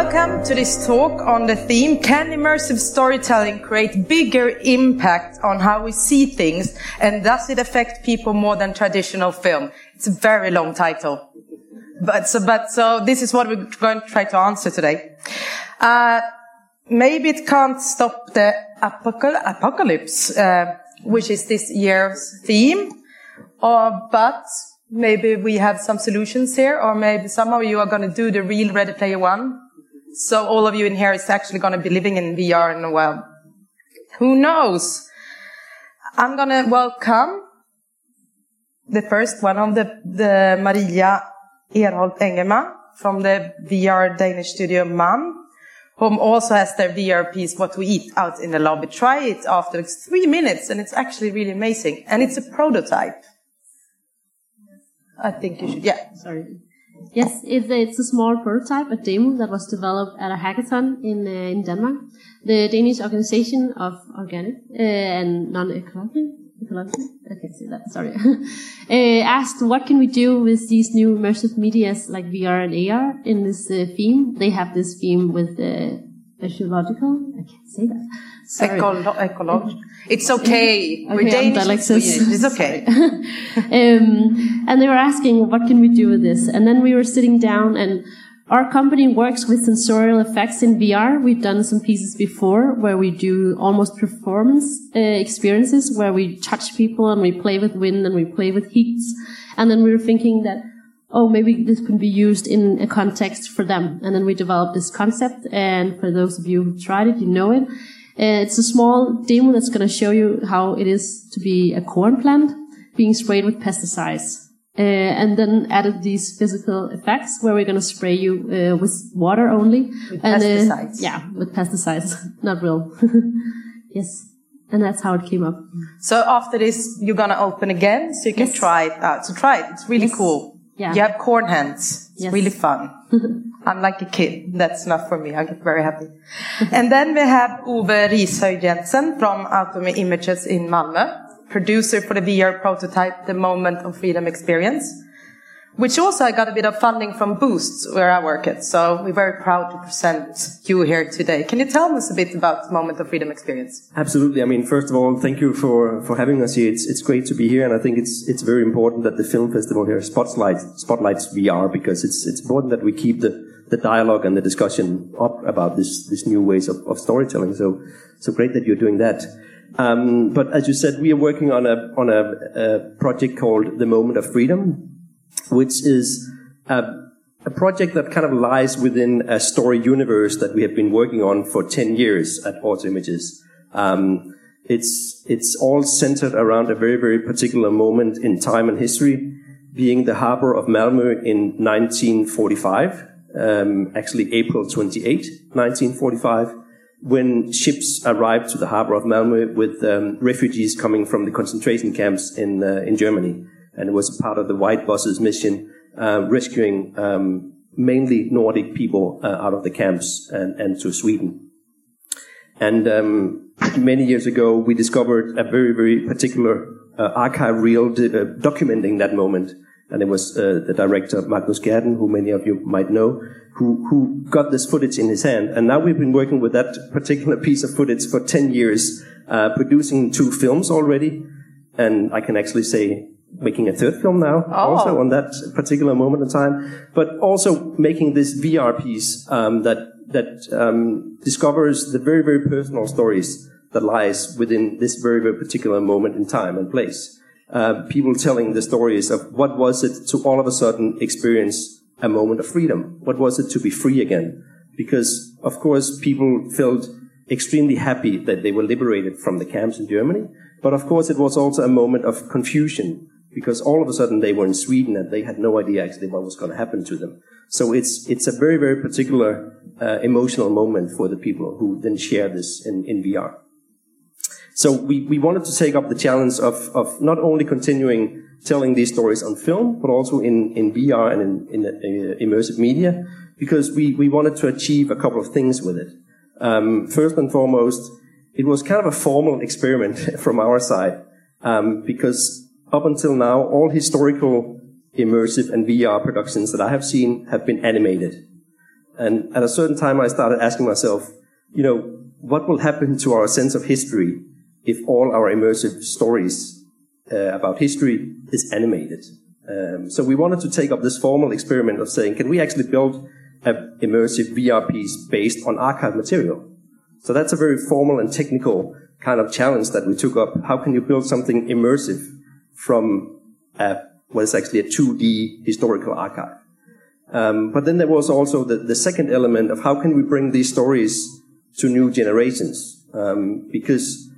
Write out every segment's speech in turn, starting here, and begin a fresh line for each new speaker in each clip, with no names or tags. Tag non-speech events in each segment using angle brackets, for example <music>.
Welcome to this talk on the theme Can immersive storytelling create bigger impact on how we see things and does it affect people more than traditional film? It's a very long title. But so, but so this is what we're going to try to answer today. Uh, maybe it can't stop the apocalypse, uh, which is this year's theme, or, but maybe we have some solutions here, or maybe some of you are going to do the real Ready Player One so all of you in here is actually going to be living in VR in a while. Who knows? I'm going to welcome the first one of the, the Maria Erholt Engelman from the VR Danish studio MAN, whom also has their VR piece, What We Eat, out in the lobby. Try it after three minutes, and it's actually really amazing. And it's a prototype. I think you should, yeah.
Sorry. Yes, it's, it's a small prototype, a demo that was developed at a hackathon in uh, in Denmark. The Danish Organization of Organic uh, and Non-Ecological I can't say that, sorry, <laughs> uh, asked what can we do with these new immersive medias like VR and AR in this uh, theme. They have this theme with uh, ecological, I can't say that,
Ecolo- ecological. It's okay.
okay
We're Danish. It's okay. <laughs>
um, and they were asking, what can we do with this? And then we were sitting down and our company works with sensorial effects in VR. We've done some pieces before where we do almost performance uh, experiences where we touch people and we play with wind and we play with heats. And then we were thinking that, oh, maybe this can be used in a context for them. And then we developed this concept. And for those of you who tried it, you know it. Uh, it's a small demo that's going to show you how it is to be a corn plant being sprayed with pesticides. Uh, and then added these physical effects where we're going to spray you uh, with water only.
With
and,
pesticides.
yeah, with pesticides, <laughs> not real. <laughs> yes. And that's how it came up.
So after this, you're going to open again so you can
Yes.
try it out. So try it. It's really
Yes.
cool.
Yeah.
You have corn hands. It's
Yes.
really fun. <laughs> I'm like a kid. That's enough for me. I get very happy. and then we have Ove Rishöj Jensen from Auto Images in Malmö, producer for the VR prototype, The Moment of Freedom Experience, which also I got a bit of funding from Boost, where I work at. So we're very proud to present you here today. Can you tell us a bit about the Moment of Freedom Experience?
Absolutely. I mean, first of all, thank you for, for having us here. It's, it's great to be here, and I think it's it's very important that the film festival here spotlights spotlights VR because it's it's important that we keep the, the dialogue and the discussion up about this this new ways of, of storytelling. So so great that you're doing that. Um, but as you said, we are working on a on a, a project called the Moment of Freedom, which is a, a project that kind of lies within a story universe that we have been working on for 10 years at Auto Images. Um, it's, it's all centered around a very, very particular moment in time and history, being the harbor of Malmö in 1945, um, actually April 28, 1945, when ships arrived to the harbor of Malmö with um, refugees coming from the concentration camps in, uh, in Germany. And it was part of the White Buses mission, uh, rescuing um, mainly Nordic people uh, out of the camps and, and to Sweden. And um, many years ago, we discovered a very, very particular uh, archive reel uh, documenting that moment. And it was uh, the director, Magnus Gertten, who many of you might know, who, who got this footage in his hand. And now we've been working with that particular <laughs> piece of footage for 10 years, uh, producing two films already. And I can actually say making a third film now,
Oh.
also on that particular moment in time, but also making this VR piece um, that that um, discovers the very very personal stories that lies within this very very particular moment in time and place. Uh, people telling the stories of what was it to all of a sudden experience a moment of freedom. What was it to be free again? Because of course people felt extremely happy that they were liberated from the camps in Germany. But of course, it was also a moment of confusion because all of a sudden they were in Sweden and they had no idea actually what was going to happen to them. So it's it's a very very particular uh, emotional moment for the people who then share this in, in VR. So we, we wanted to take up the challenge of, of not only continuing telling these stories on film, but also in, in VR and in, in uh, immersive media, because we, we wanted to achieve a couple of things with it. Um, first and foremost, it was kind of a formal <laughs> experiment from our side, um, because up until now, all historical immersive and VR productions that I have seen have been animated. And at a certain time, I started asking myself, you know, what will happen to our sense of history if all our immersive stories uh, about history is animated? Um, so we wanted to take up this formal experiment of saying, can we actually build an immersive VR piece based on archive material? So that's a very formal and technical kind of challenge that we took up. How can you build something immersive from a, what is actually a 2D historical archive? Um, but then there was also the, the, second element of how can we bring these stories to new generations? Um, because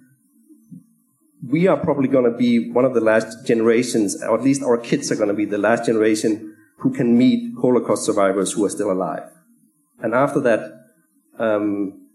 we are probably going to be one of the last generations, or at least our kids are going to be the last generation who can meet Holocaust survivors who are still alive. And after that, um,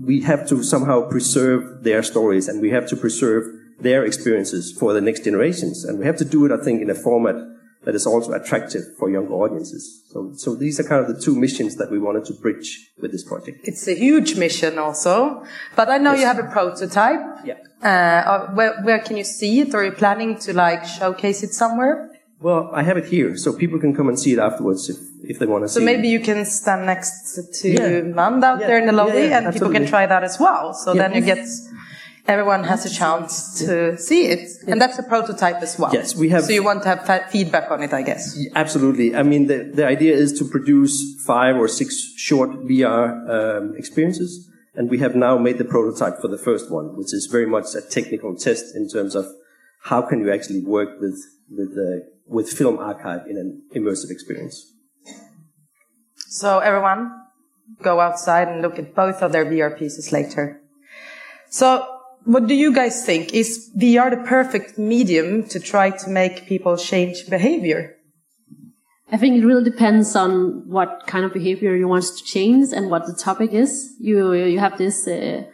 we have to somehow preserve their stories and we have to preserve their experiences for the next generations. And we have to do it, I think, in a format that is also attractive for younger audiences. So, so these are kind of the two missions that we wanted to bridge with this project.
It's a huge mission also, but I know yes. you have a prototype.
Yeah.
Uh, where, where can you see it? Or are you planning to like showcase it somewhere?
Well, I have it here, so people can come and see it afterwards if, if they want to
so
see So
maybe it. you can stand next to yeah. Mand out yeah. there in the lobby yeah, and people can try that as well. So then you get everyone has a chance to see it. And that's a prototype as well.
Yes, we have.
So you want to have feedback on it, I guess.
Absolutely. I mean, the, the idea is to produce five or six short VR um, experiences. And we have now made the prototype for the first one, which is very much a technical test in terms of how can you actually work with, with, the, with film archive in an immersive experience.
So everyone, go outside and look at both of their VR pieces later. So what do you guys think? Is VR the perfect medium to try to make people change behavior?
I think it really depends on what kind of behavior you want to change and what the topic is. You you have this uh,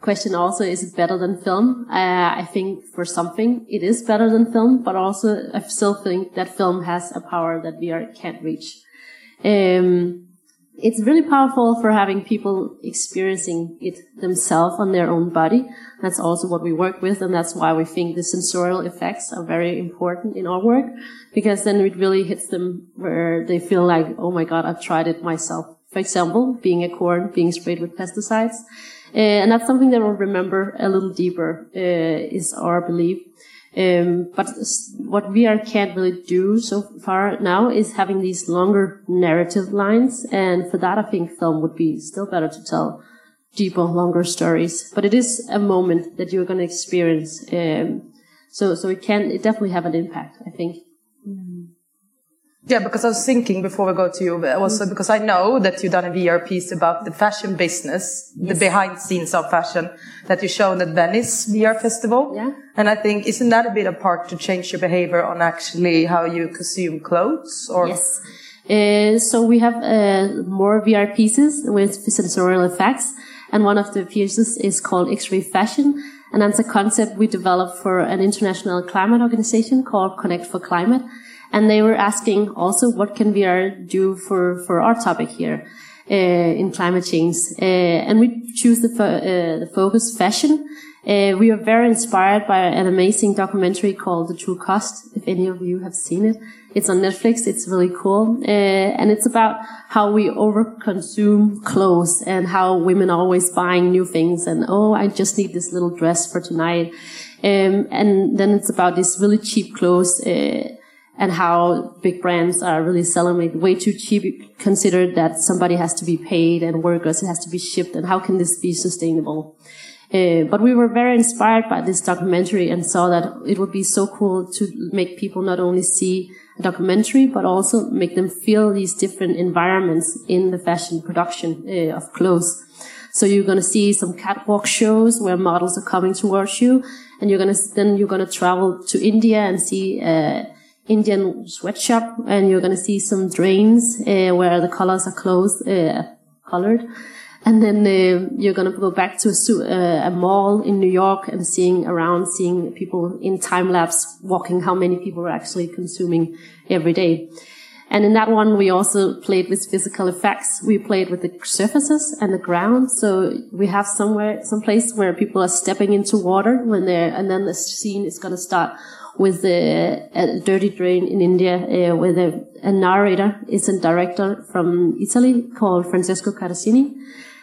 question also: Is it better than film? Uh, I think for something it is better than film, but also I still think that film has a power that VR can't reach. Um, it's really powerful for having people experiencing it themselves on their own body. That's also what we work with, and that's why we think the sensorial effects are very important in our work, because then it really hits them where they feel like, oh my god, I've tried it myself. For example, being a corn, being sprayed with pesticides. Uh, and that's something that we'll remember a little deeper, uh, is our belief. Um, but what VR can't really do so far now is having these longer narrative lines, and for that, I think film would be still better to tell deeper, longer stories. But it is a moment that you're going to experience, um, so so it can it definitely have an impact. I think.
Yeah, because I was thinking before we go to you, also because I know that you've done a VR piece about the fashion business, yes. the behind scenes of fashion that you showed at Venice VR Festival.
Yeah.
And I think, isn't that a bit a part to change your behavior on actually how you consume clothes or?
Yes. Uh, so we have uh, more VR pieces with sensorial effects. And one of the pieces is called X-ray fashion. And that's a concept we developed for an international climate organization called Connect for Climate and they were asking also what can VR do for, for our topic here uh, in climate change. Uh, and we choose the, fo uh, the focus fashion. Uh, we are very inspired by an amazing documentary called The True Cost, if any of you have seen it. It's on Netflix. It's really cool. Uh, and it's about how we overconsume clothes and how women are always buying new things and, oh, I just need this little dress for tonight. Um, and then it's about these really cheap clothes, uh, and how big brands are really selling it way too cheap, considered that somebody has to be paid and workers, it has to be shipped, and how can this be sustainable? Uh, but we were very inspired by this documentary and saw that it would be so cool to make people not only see a documentary, but also make them feel these different environments in the fashion production uh, of clothes. So you're going to see some catwalk shows where models are coming towards you, and you're going to then you're going to travel to India and see uh, Indian sweatshop, and you're going to see some drains uh, where the colors are closed, uh, colored. And then uh, you're going to go back to a, uh, a, mall in New York and seeing around, seeing people in time lapse walking, how many people are actually consuming every day. And in that one, we also played with physical effects. We played with the surfaces and the ground. So we have somewhere, some place where people are stepping into water when they're, and then the scene is going to start with the a dirty drain in India, uh, with a, a narrator. It's a director from Italy called Francesco Carrozzini,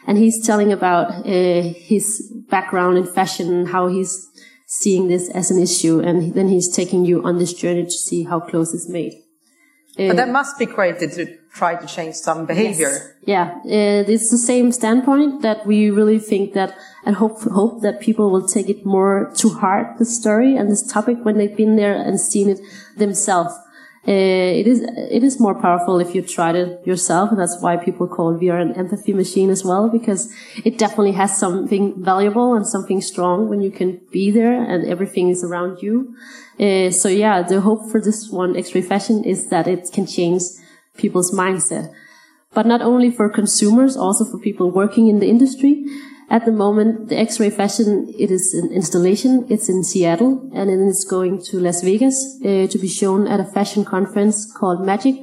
and he's telling about uh, his background in fashion, how he's seeing this as an issue, and then he's taking you on this journey to see how clothes is made.
But that must be created to try to change some behavior.
Yeah, uh, it's the same standpoint that we really think that and hope hope that people will take it more to heart the story and this topic when they've been there and seen it themselves. Uh, it is it is more powerful if you tried it yourself, and that's why people call VR an empathy machine as well, because it definitely has something valuable and something strong when you can be there and everything is around you. Uh, so yeah, the hope for this one X-ray fashion is that it can change people's mindset, but not only for consumers, also for people working in the industry. At the moment, the X-ray fashion, it is an installation. It's in Seattle and it is going to Las Vegas uh, to be shown at a fashion conference called Magic.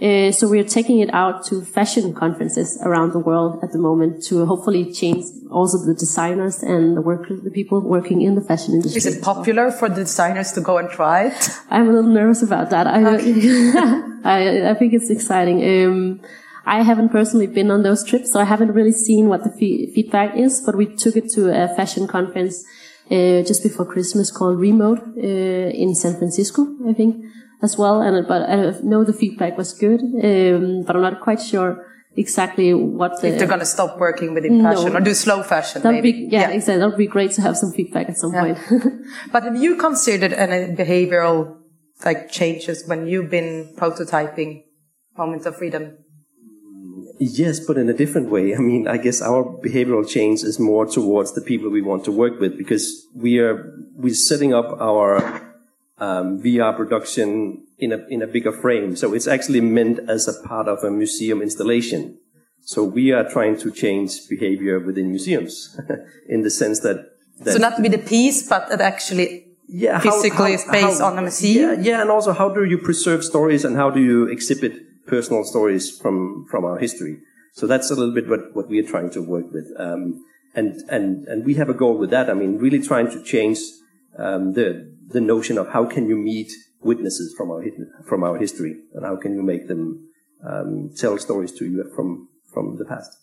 Uh, so we are taking it out to fashion conferences around the world at the moment to hopefully change also the designers and the workers, the people working in the fashion industry.
Is it popular for the designers to go and try it? <laughs>
I'm a little nervous about that. I, <laughs> I, I think it's exciting. Um, I haven't personally been on those trips, so I haven't really seen what the fe- feedback is, but we took it to a fashion conference uh, just before Christmas called Remote uh, in San Francisco, I think, as well. And but I know the feedback was good, um, but I'm not quite sure exactly what the,
if they're going to stop working with fashion
No.
or do slow fashion.
That'd
maybe.
be yeah, exactly. That would be great to have some feedback at some
Yeah.
point. <laughs>
But have you considered any behavioral like changes when you've been prototyping moments of freedom?
Yes, but in a different way. I mean, I guess our behavioral change is more towards the people we want to work with because we are we're setting up our um, VR production in a in a bigger frame. So it's actually meant as a part of a museum installation. So we are trying to change behavior within museums <laughs> in the sense that, that
So not to be the piece, but it actually
yeah,
physically space on a museum?
Yeah, yeah, and also how do you preserve stories and how do you exhibit personal stories from from our history? So that's a little bit what, what we are trying to work with, um, and and and we have a goal with that. I mean, really trying to change um, the the notion of how can you meet witnesses from our from our history and how can you make them um, tell stories to you from from the past.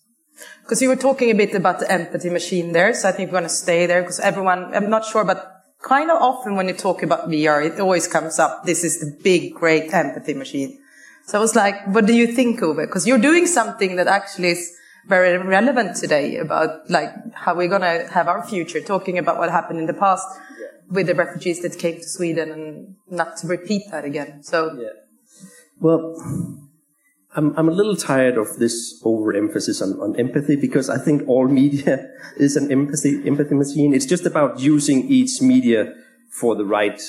Because you were talking a bit about the empathy machine there, so I think we're going to stay there because everyone, I'm not sure, but kind of often when you talk about VR, it always comes up, this is the big, great empathy machine. So I was like, what do you think of it? Because you're doing something that actually is very relevant today about like how we're going to have our future, talking about what happened in the past with the refugees that came to Sweden and not to repeat that again. So yeah.
Well, I'm, I'm a little tired of this overemphasis on, on empathy because I think all media <laughs> is an empathy, empathy machine. It's just about using each media for the right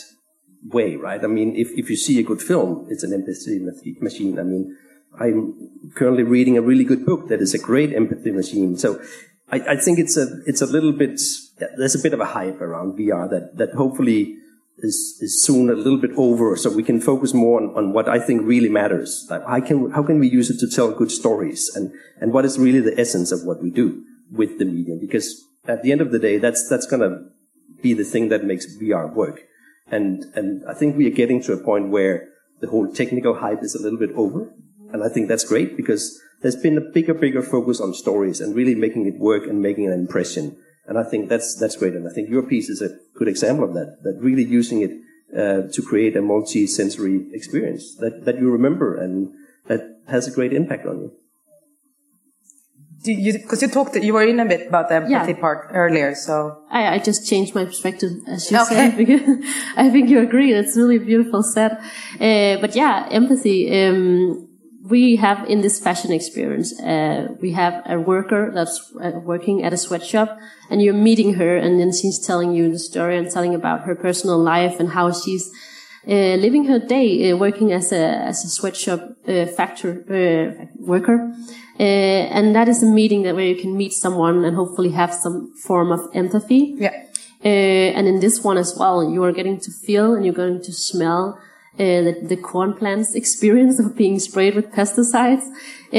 way, right? I mean, if, if you see a good film, it's an empathy machine. I mean, I'm currently reading a really good book that is a great empathy machine. So I, I think it's a, it's a little bit, there's a bit of a hype around VR that, that hopefully is, is soon a little bit over so we can focus more on, on what I think really matters. Like how can, how can we use it to tell good stories and, and what is really the essence of what we do with the medium? Because at the end of the day, that's, that's going to be the thing that makes VR work. And, and I think we are getting to a point where the whole technical hype is a little bit over. And I think that's great because there's been a bigger, bigger focus on stories and really making it work and making an impression. And I think that's, that's great. And I think your piece is a good example of that, that really using it uh, to create a multi-sensory experience that, that you remember and that has a great impact on you.
do you, because you talked, you were in a bit about the empathy
Yeah.
part earlier, so.
I, I just changed my perspective, as you
Okay.
said, because <laughs> I think you agree. It's really beautiful said. Uh, but yeah, empathy. Um, we have in this fashion experience, uh, we have a worker that's uh, working at a sweatshop, and you're meeting her, and then she's telling you the story and telling about her personal life and how she's uh, living her day uh, working as a as a sweatshop uh, factor uh, worker, uh, and that is a meeting that where you can meet someone and hopefully have some form of empathy.
Yeah.
Uh, and in this one as well, you are getting to feel and you're going to smell uh, the, the corn plants experience of being sprayed with pesticides. Uh,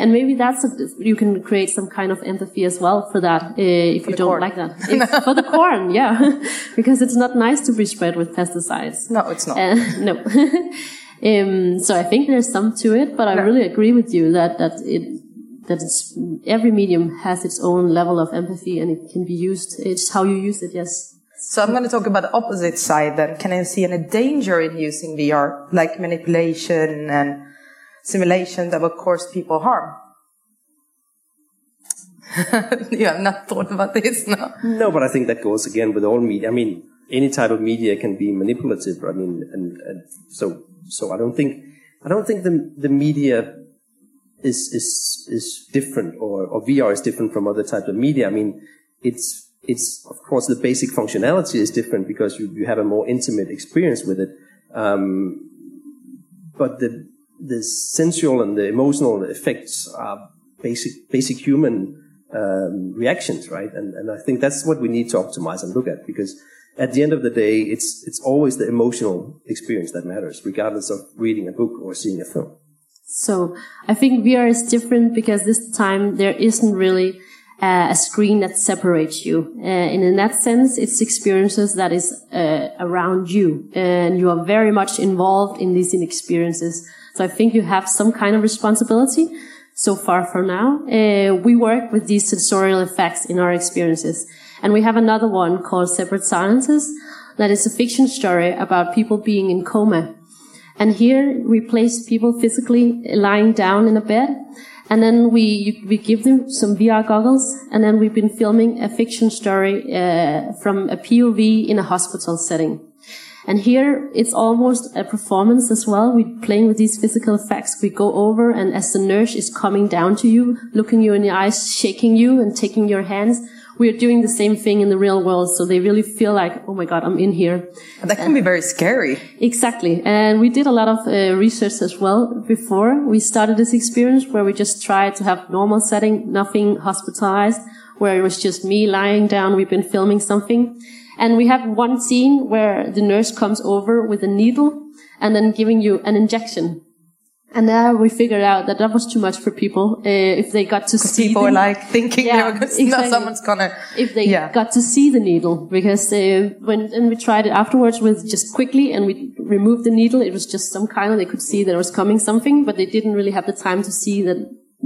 and maybe that's a, you can create some kind of empathy as well for that uh, if
For
you don't
corn.
like that. <laughs> For the corn, yeah, <laughs> because it's not nice to be sprayed with pesticides.
No, it's not.
Uh, <laughs> no. um, so I think there's some to it, but I
No.
really agree with you that that it that it's, every medium has its own level of empathy and it can be used. It's how you use it. Yes.
So I'm going to talk about the opposite side then. Can I see any danger in using VR, like manipulation and simulation that will cause people harm? <laughs> you have not thought about this, no?
No, but I think that goes again with all media. I mean, any type of media can be manipulative. I mean, and, and so so I don't think I don't think the the media is is is different or, or VR is different from other types of media. I mean, it's it's of course the basic functionality is different because you, you have a more intimate experience with it. Um, but the the sensual and the emotional effects are basic basic human um, reactions, right? And and I think that's what we need to optimize and look at because at the end of the day, it's it's always the emotional experience that matters, regardless of reading a book or seeing a film.
So I think VR is different because this time there isn't really uh, a screen that separates you. Uh, and in that sense, it's experiences that is uh, around you and you are very much involved in these experiences. So I think you have some kind of responsibility. So far for now, uh, we work with these sensorial effects in our experiences. And we have another one called Separate Silences that is a fiction story about people being in coma. And here we place people physically lying down in a bed. And then we, we give them some VR goggles. And then we've been filming a fiction story, uh, from a POV in a hospital setting. And here it's almost a performance as well. We're playing with these physical effects. We go over and as the nurse is coming down to you, looking you in the eyes, shaking you and taking your hands, we are doing the same thing in the real world. So they really feel like, oh my God, I'm in here.
That can be very scary.
Exactly. And we did a lot of uh, research as well before we started this experience where we just tried to have normal setting, nothing hospitalized, where it was just me lying down. We've been filming something. And we have one scene where the nurse comes over with a needle and then giving you an injection. And there we figured out that that was too much for people. Uh, if they got to see
People
the-
are like thinking
Yeah,
gonna, <laughs>
exactly.
no, someone's gonna.
if they
Yeah.
got to see the needle because uh, when and we tried it afterwards with just quickly and we removed the needle it was just some kind of they could see there was coming something but they didn't really have the time to see that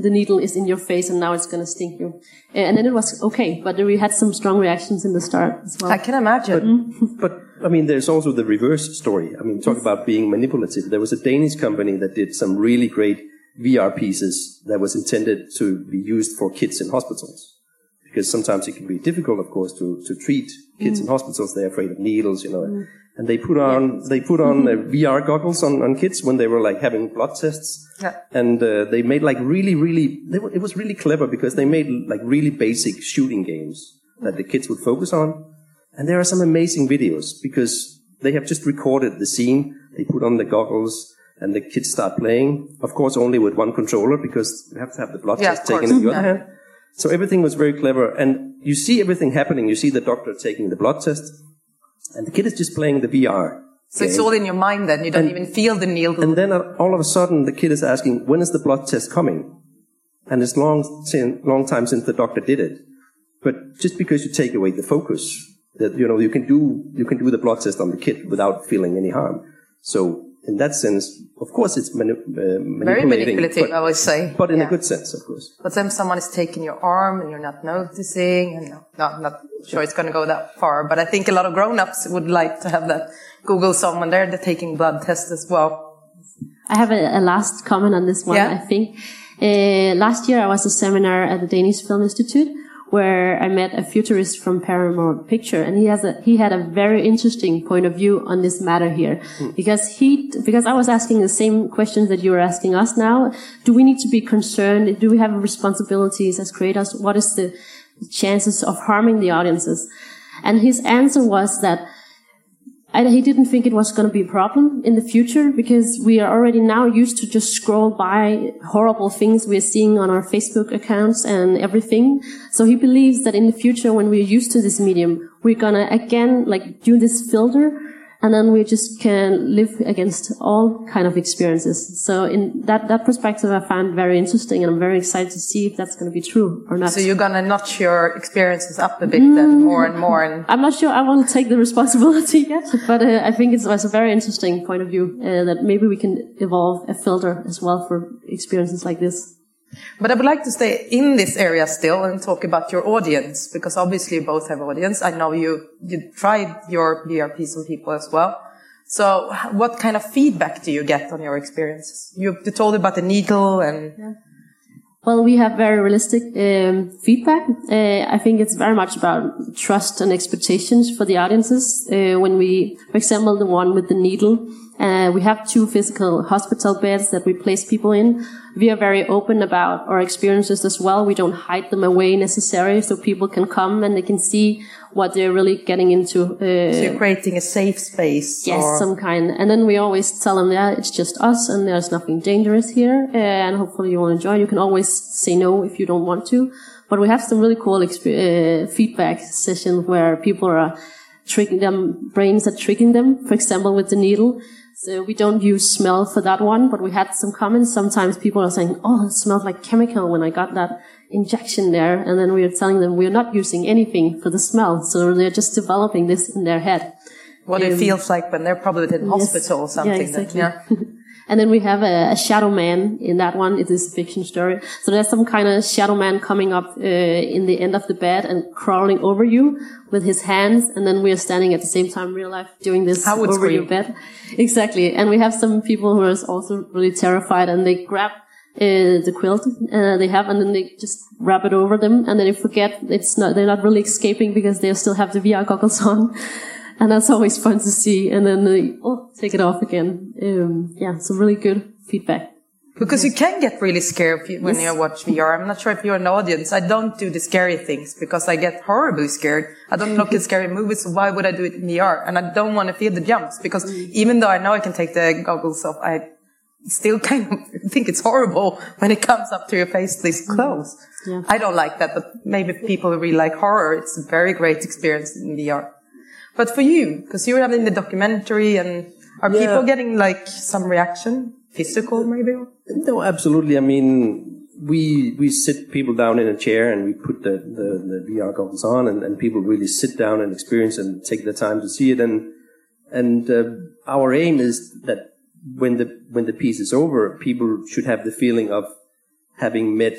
the needle is in your face and now it's going to sting you Uh, and then it was okay but we had some strong reactions in the start as well
I can imagine.
But I mean, there's also the reverse story. I mean, talk mm. about being manipulative. There was a Danish company that did some really great VR pieces that was intended to be used for kids in hospitals. Because sometimes it can be difficult, of course, to, to treat kids in mm. hospitals. They're afraid of needles, you know. Mm. And they put on they put on uh, mm-hmm. VR goggles on, on kids when they were like having blood tests.
Yeah.
And uh, they made like really, really. They were, it was really clever because they made like really basic shooting games that the kids would focus on. And there are some amazing videos because they have just recorded the scene. They put on the goggles and the kids start playing. Of course, only with one controller because you have to have the blood
Yeah,
test taken in the other hand. So everything was very clever. And you see everything happening. You see the doctor taking the blood test and the kid is just playing the VR.
So it's all in your mind then. You don't
And-
even feel the needle.
And then uh, all of a sudden, the kid is asking, "When is the blood test coming?" And it's long, long time since the doctor did it. But just because you take away the focus, that you know you can do you can do the blood test on the kid without feeling any harm. So in that sense, of course, it's mani- uh,
Very
manipulating,
manipulative, I
but,
would say.
but in
Yeah.
a good sense, of course.
But then someone is taking your arm and you're not noticing, and no, not not sure it's going to go that far. But I think a lot of grown-ups would like to have that. Google someone there that's taking blood tests as well.
I have a, a last comment on this one,
Yeah.
I think. Uh, last year I was a seminar at the Danish Film Institute where I met a futurist from Paramount Picture and he has a, he had a very interesting point of view on this matter here hmm. because he, because I was asking the same questions that you are asking us now. Do we need to be concerned? Do we have responsibilities as creators? What is the chances of harming the audiences? And his answer was that I, he didn't think it was going to be a problem in the future because we are already now used to just scroll by horrible things we're seeing on our Facebook accounts and everything. So he believes that in the future, when we're used to this medium, we're going to again like do this filter and then we just can live against all kind of experiences. So in that, that perspective, I find very interesting and I'm very excited to see if that's going to be true or not.
So you're going to notch your experiences up a bit mm. then more and more. And
I'm not sure I want to take the responsibility <laughs> yet, but uh, I think it's, it's, a very interesting point of view uh, that maybe we can evolve a filter as well for experiences like this.
But I would like to stay in this area still and talk about your audience, because obviously you both have audience. I know you, you tried your VRPs on people as well. So what kind of feedback do you get on your experiences? You, you told about the needle and... Yeah.
Well, we have very realistic um, feedback. Uh, I think it's very much about trust and expectations for the audiences. Uh, when we, for example, the one with the needle, uh, we have two physical hospital beds that we place people in. We are very open about our experiences as well. We don't hide them away necessarily, so people can come and they can see what they're really getting into.
Uh, so you're creating a safe space.
Yes, or... some kind. And then we always tell them, yeah, it's just us and there's nothing dangerous here. Uh, and hopefully you will enjoy. You can always say no if you don't want to. But we have some really cool uh, feedback sessions where people are tricking them, brains are tricking them, for example, with the needle. So we don't use smell for that one, but we had some comments. Sometimes people are saying, oh, it smelled like chemical when I got that injection there. And then we are telling them we're not using anything for the smell. So they're just developing this in their head.
What um, it feels like when they're probably in yes, hospital or something. Yeah, exactly. That, yeah. <laughs>
And then we have a, a, shadow man in that one. It is a fiction story. So there's some kind of shadow man coming up uh, in the end of the bed and crawling over you with his hands. And then we are standing at the same time, real life, doing this over scream. your bed. Exactly. And we have some people who are also really terrified and they grab uh, the quilt uh, they have, and then they just wrap it over them, and then they forget it's not they're not really escaping because they still have the VR goggles <laughs> on and that's always fun to see. And then they oh, take it off again. Um, yeah, some really good feedback.
Because you can get really scared when yes. you watch VR. I'm not sure if you're an audience. I don't do the scary things because I get horribly scared. I don't look at scary movies, so why would I do it in VR? And I don't want to feel the jumps because mm. even though I know I can take the goggles off, I still <laughs> kind of think it's horrible when it comes up to your face this mm. close. Yeah. I don't like that, but maybe people who really like horror, it's a very great experience in VR. But for you, because you were having the documentary and are yeah. people getting like some reaction? Physical maybe?
No, absolutely. I mean, we, we sit people down in a chair and we put the, the, the VR goggles on and, and people really sit down and experience and take the time to see it. And, and uh, our aim is that when the, when the piece is over, people should have the feeling of having met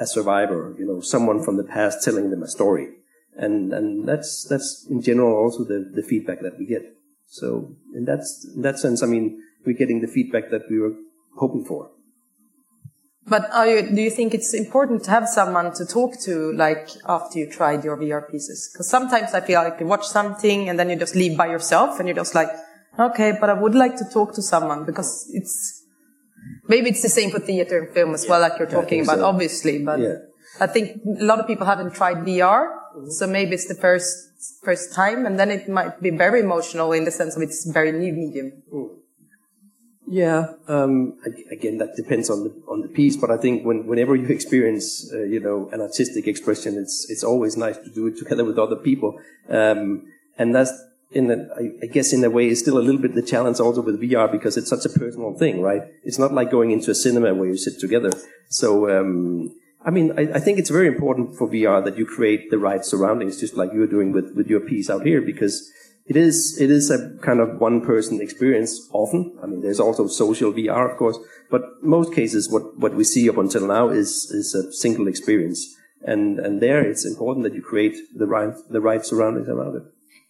a survivor, you know, someone from the past telling them a story and and that's that's in general also the the feedback that we get. So in that in that sense, I mean, we're getting the feedback that we were hoping for.
But you, do you think it's important to have someone to talk to, like after you tried your VR pieces? Because sometimes I feel like you watch something and then you just leave by yourself, and you're just like, okay, but I would like to talk to someone because it's maybe it's the same for theater and film as well, like you're talking about, so. obviously. But yeah. I think a lot of people haven't tried VR, Mm-hmm. So maybe it's the first first time, and then it might be very emotional in the sense of it's very new medium. Mm.
Yeah, um, again, that depends on the on the piece, but I think when, whenever you experience, uh, you know, an artistic expression, it's it's always nice to do it together with other people, um, and that's in a, I guess in a way is still a little bit the challenge also with VR because it's such a personal thing, right? It's not like going into a cinema where you sit together. So um, I mean, I, I, think it's very important for VR that you create the right surroundings, just like you're doing with, with your piece out here, because it is it is a kind of one person experience often. I mean, there's also social VR, of course, but most cases, what what we see up until now is is a single experience, and and there it's important that you create the right the right surroundings around it.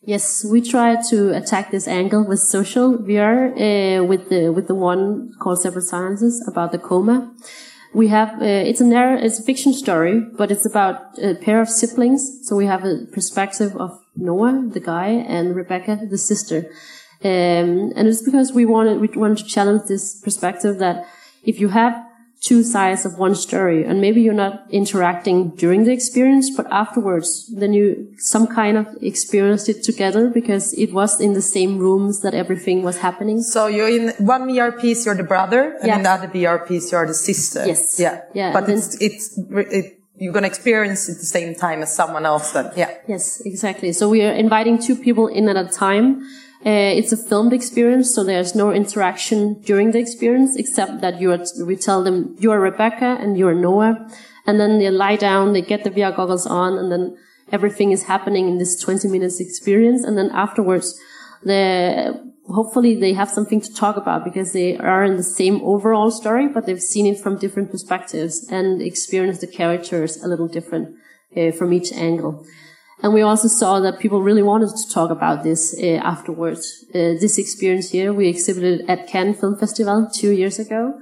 Yes, we try to attack this angle with social VR, uh, with the with the one called Separate Silences about the coma we have uh, it's a narrow, it's a fiction story, but it's about a pair of siblings. So we have a perspective of Noah, the guy, and Rebecca, the sister. Um, and it's because we wanted we wanted to challenge this perspective that if you have two sides of one story. And maybe you're not interacting during the experience but afterwards then you some kind of experienced it together because it was in the same rooms that everything was happening.
So you're in one VR piece you're the brother and yeah. in the other VR piece you're the sister.
Yes.
Yeah. Yeah but it's it's it, you're going to experience it at the same time as someone else then. Yeah.
Yes exactly. So we are inviting two people in at a time Uh, it's a filmed experience, so there's no interaction during the experience except that you we tell them you are Rebecca and you are Noah, and then they lie down, they get the VR goggles on, and then everything is happening in this 20 minutes experience, and then afterwards, the hopefully they have something to talk about because they are in the same overall story, but they've seen it from different perspectives and experienced the characters a little different uh, from each angle. And we also saw that people really wanted to talk about this uh, afterwards. Uh, this experience here, we exhibited at Cannes Film Festival two years ago,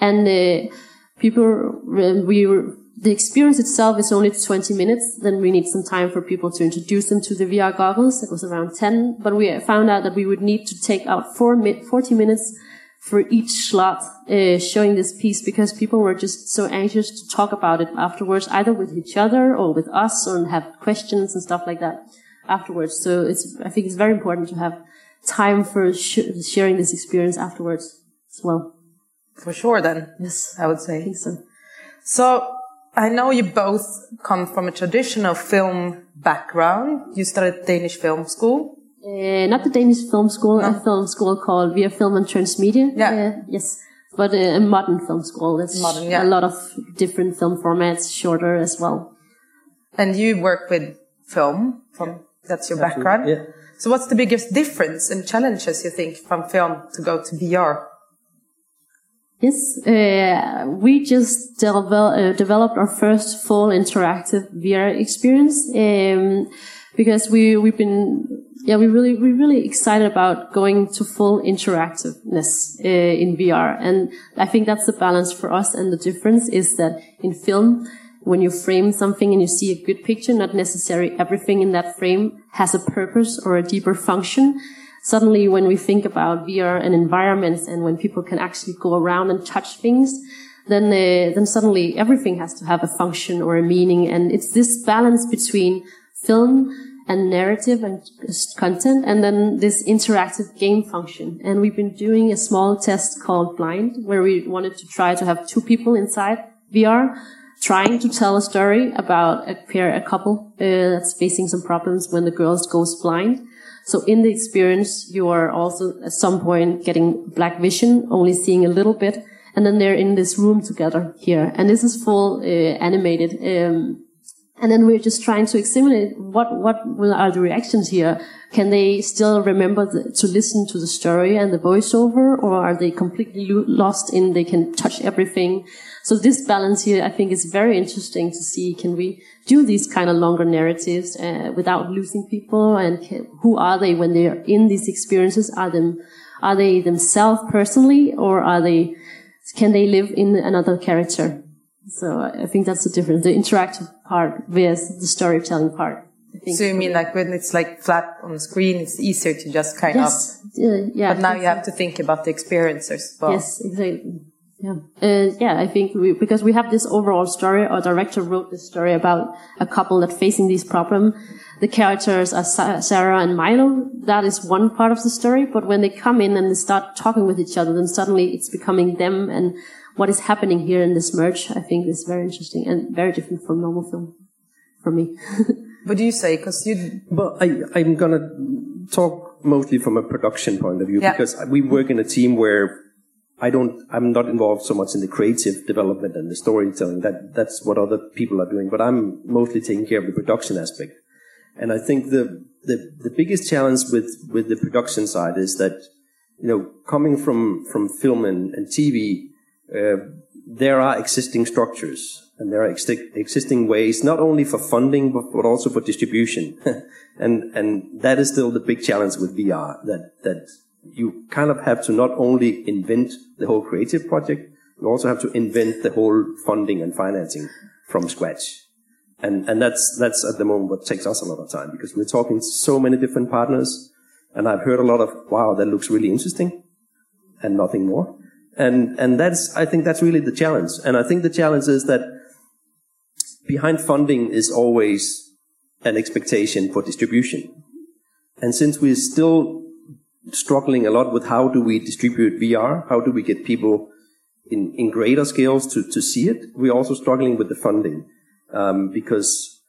and uh, people we were the experience itself is only 20 minutes. Then we need some time for people to introduce them to the VR goggles. It was around 10, but we found out that we would need to take out four, 40 minutes for each slot uh, showing this piece because people were just so anxious to talk about it afterwards, either with each other or with us, or have questions and stuff like that afterwards. So it's, I think it's very important to have time for sh- sharing this experience afterwards as well.
For sure, then.
Yes,
I would say.
I so.
So I know you both come from a traditional film background. You studied Danish film school.
Uh, not the Danish film school, no. a film school called Via Film and Transmedia.
Yeah. Uh,
yes. But a, a modern film school. That's modern, yeah. a lot of different film formats, shorter as well.
And you work with film from, that's your Absolutely. background.
Yeah.
So what's the biggest difference and challenges you think from film to go to VR?
Yes, uh, we just devel uh, developed our first full interactive VR experience um, because we we've been yeah we really we're really excited about going to full interactiveness uh, in VR, and I think that's the balance for us. And the difference is that in film, when you frame something and you see a good picture, not necessarily everything in that frame has a purpose or a deeper function. Suddenly when we think about VR and environments and when people can actually go around and touch things, then uh, then suddenly everything has to have a function or a meaning, and it's this balance between film and narrative and content, and then this interactive game function. And we've been doing a small test called Blind, where we wanted to try to have two people inside VR trying to tell a story about a pair, a couple uh, that's facing some problems when the girl goes blind. So in the experience, you are also at some point getting black vision, only seeing a little bit. And then they're in this room together here. And this is full uh, animated. Um, and then we're just trying to examine what, what are the reactions here? Can they still remember the, to listen to the story and the voiceover, or are they completely lost in they can touch everything? So this balance here, I think, is very interesting to see. Can we do these kind of longer narratives uh, without losing people? And can, who are they when they are in these experiences? Are them, are they themselves personally, or are they? Can they live in another character? So I think that's the difference: the interactive part versus the storytelling part.
So you mean like when it's like flat on the screen, it's easier to just kind
yes.
of. Uh, yeah. But now you have to think about the experiencers.
Well. Yes, exactly. Yeah, uh, yeah. I think we, because we have this overall story, our director wrote this story about a couple that facing these problem. The characters are Sa- Sarah and Milo. That is one part of the story. But when they come in and they start talking with each other, then suddenly it's becoming them and what is happening here in this merge. I think is very interesting and very different from normal film for me. <laughs>
what do you say? Because you.
Well, I, I'm gonna talk mostly from a production point of view yeah. because we work in a team where I don't, I'm not involved so much in the creative development and the storytelling. That, that's what other people are doing, but I'm mostly taking care of the production aspect. And I think the, the, the biggest challenge with, with the production side is that, you know, coming from, from film and, and TV, uh, there are existing structures and there are ex- existing ways, not only for funding, but, but also for distribution. <laughs> and, and that is still the big challenge with VR, that, that you kind of have to not only invent the whole creative project, you also have to invent the whole funding and financing from scratch. And, and that's, that's at the moment what takes us a lot of time because we're talking to so many different partners. And I've heard a lot of, wow, that looks really interesting and nothing more. And, and that's, I think that's really the challenge. And I think the challenge is that behind funding is always an expectation for distribution. And since we're still struggling a lot with how do we distribute VR? How do we get people in, in greater scales to, to see it? We're also struggling with the funding um, because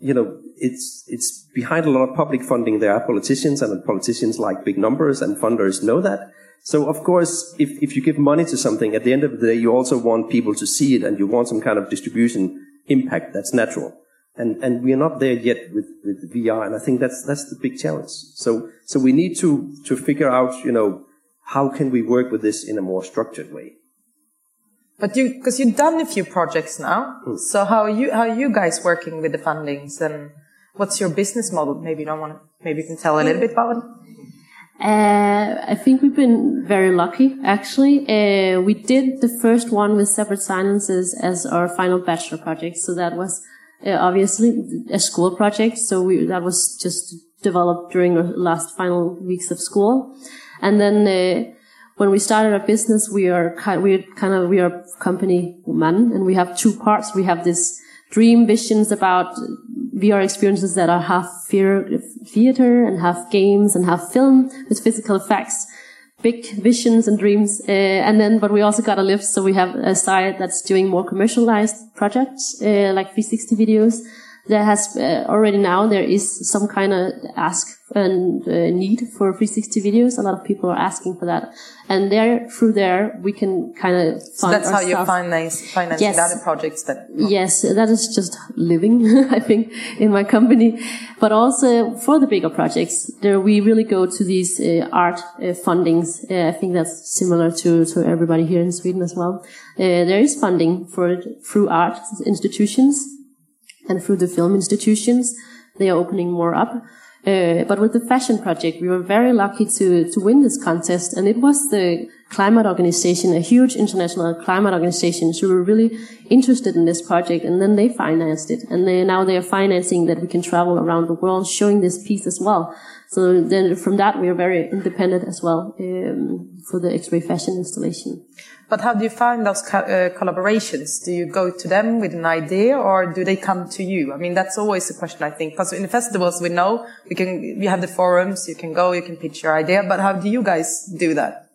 you know, it's it's behind a lot of public funding. There are politicians, and politicians like big numbers, and funders know that. So of course, if if you give money to something, at the end of the day, you also want people to see it, and you want some kind of distribution impact that's natural. And and we are not there yet with with VR, and I think that's that's the big challenge. So so we need to to figure out, you know, how can we work with this in a more structured way.
But you, because you've done a few projects now, mm. so how are you how are you guys working with the fundings and what's your business model? Maybe you don't want to, maybe you can tell a little bit about it.
Uh, I think we've been very lucky, actually. Uh, we did the first one with Separate Silences as our final bachelor project. So that was uh, obviously a school project. So we, that was just developed during the last final weeks of school. And then uh, when we started our business, we are kind, we're kind of, we are company man and we have two parts. We have this dream visions about VR experiences that are half theater and half games and half film with physical effects. Big visions and dreams. Uh, and then, but we also got a lift. So we have a side that's doing more commercialized projects, uh, like 360 videos there has uh, already now there is some kind of ask and uh, need for 360 videos. A lot of people are asking for that, and there through there we can kind of.
So that's how you finance financing yes. other projects. That
yes, that is just living. <laughs> I think in my company, but also for the bigger projects, there we really go to these uh, art uh, fundings. Uh, I think that's similar to to everybody here in Sweden as well. Uh, there is funding for it through art institutions and through the film institutions, they are opening more up. Uh, but with the fashion project, we were very lucky to, to win this contest. And it was the climate organization, a huge international climate organization, who were really interested in this project. And then they financed it. And they, now they are financing that we can travel around the world showing this piece as well. So then from that, we are very independent as well um, for the X-ray fashion installation.
But how do you find those co uh, collaborations? Do you go to them with an idea or do they come to you? I mean, that's always a question, I think, because in the festivals, we know we can, we have the forums, you can go, you can pitch your idea, but how do you guys do that?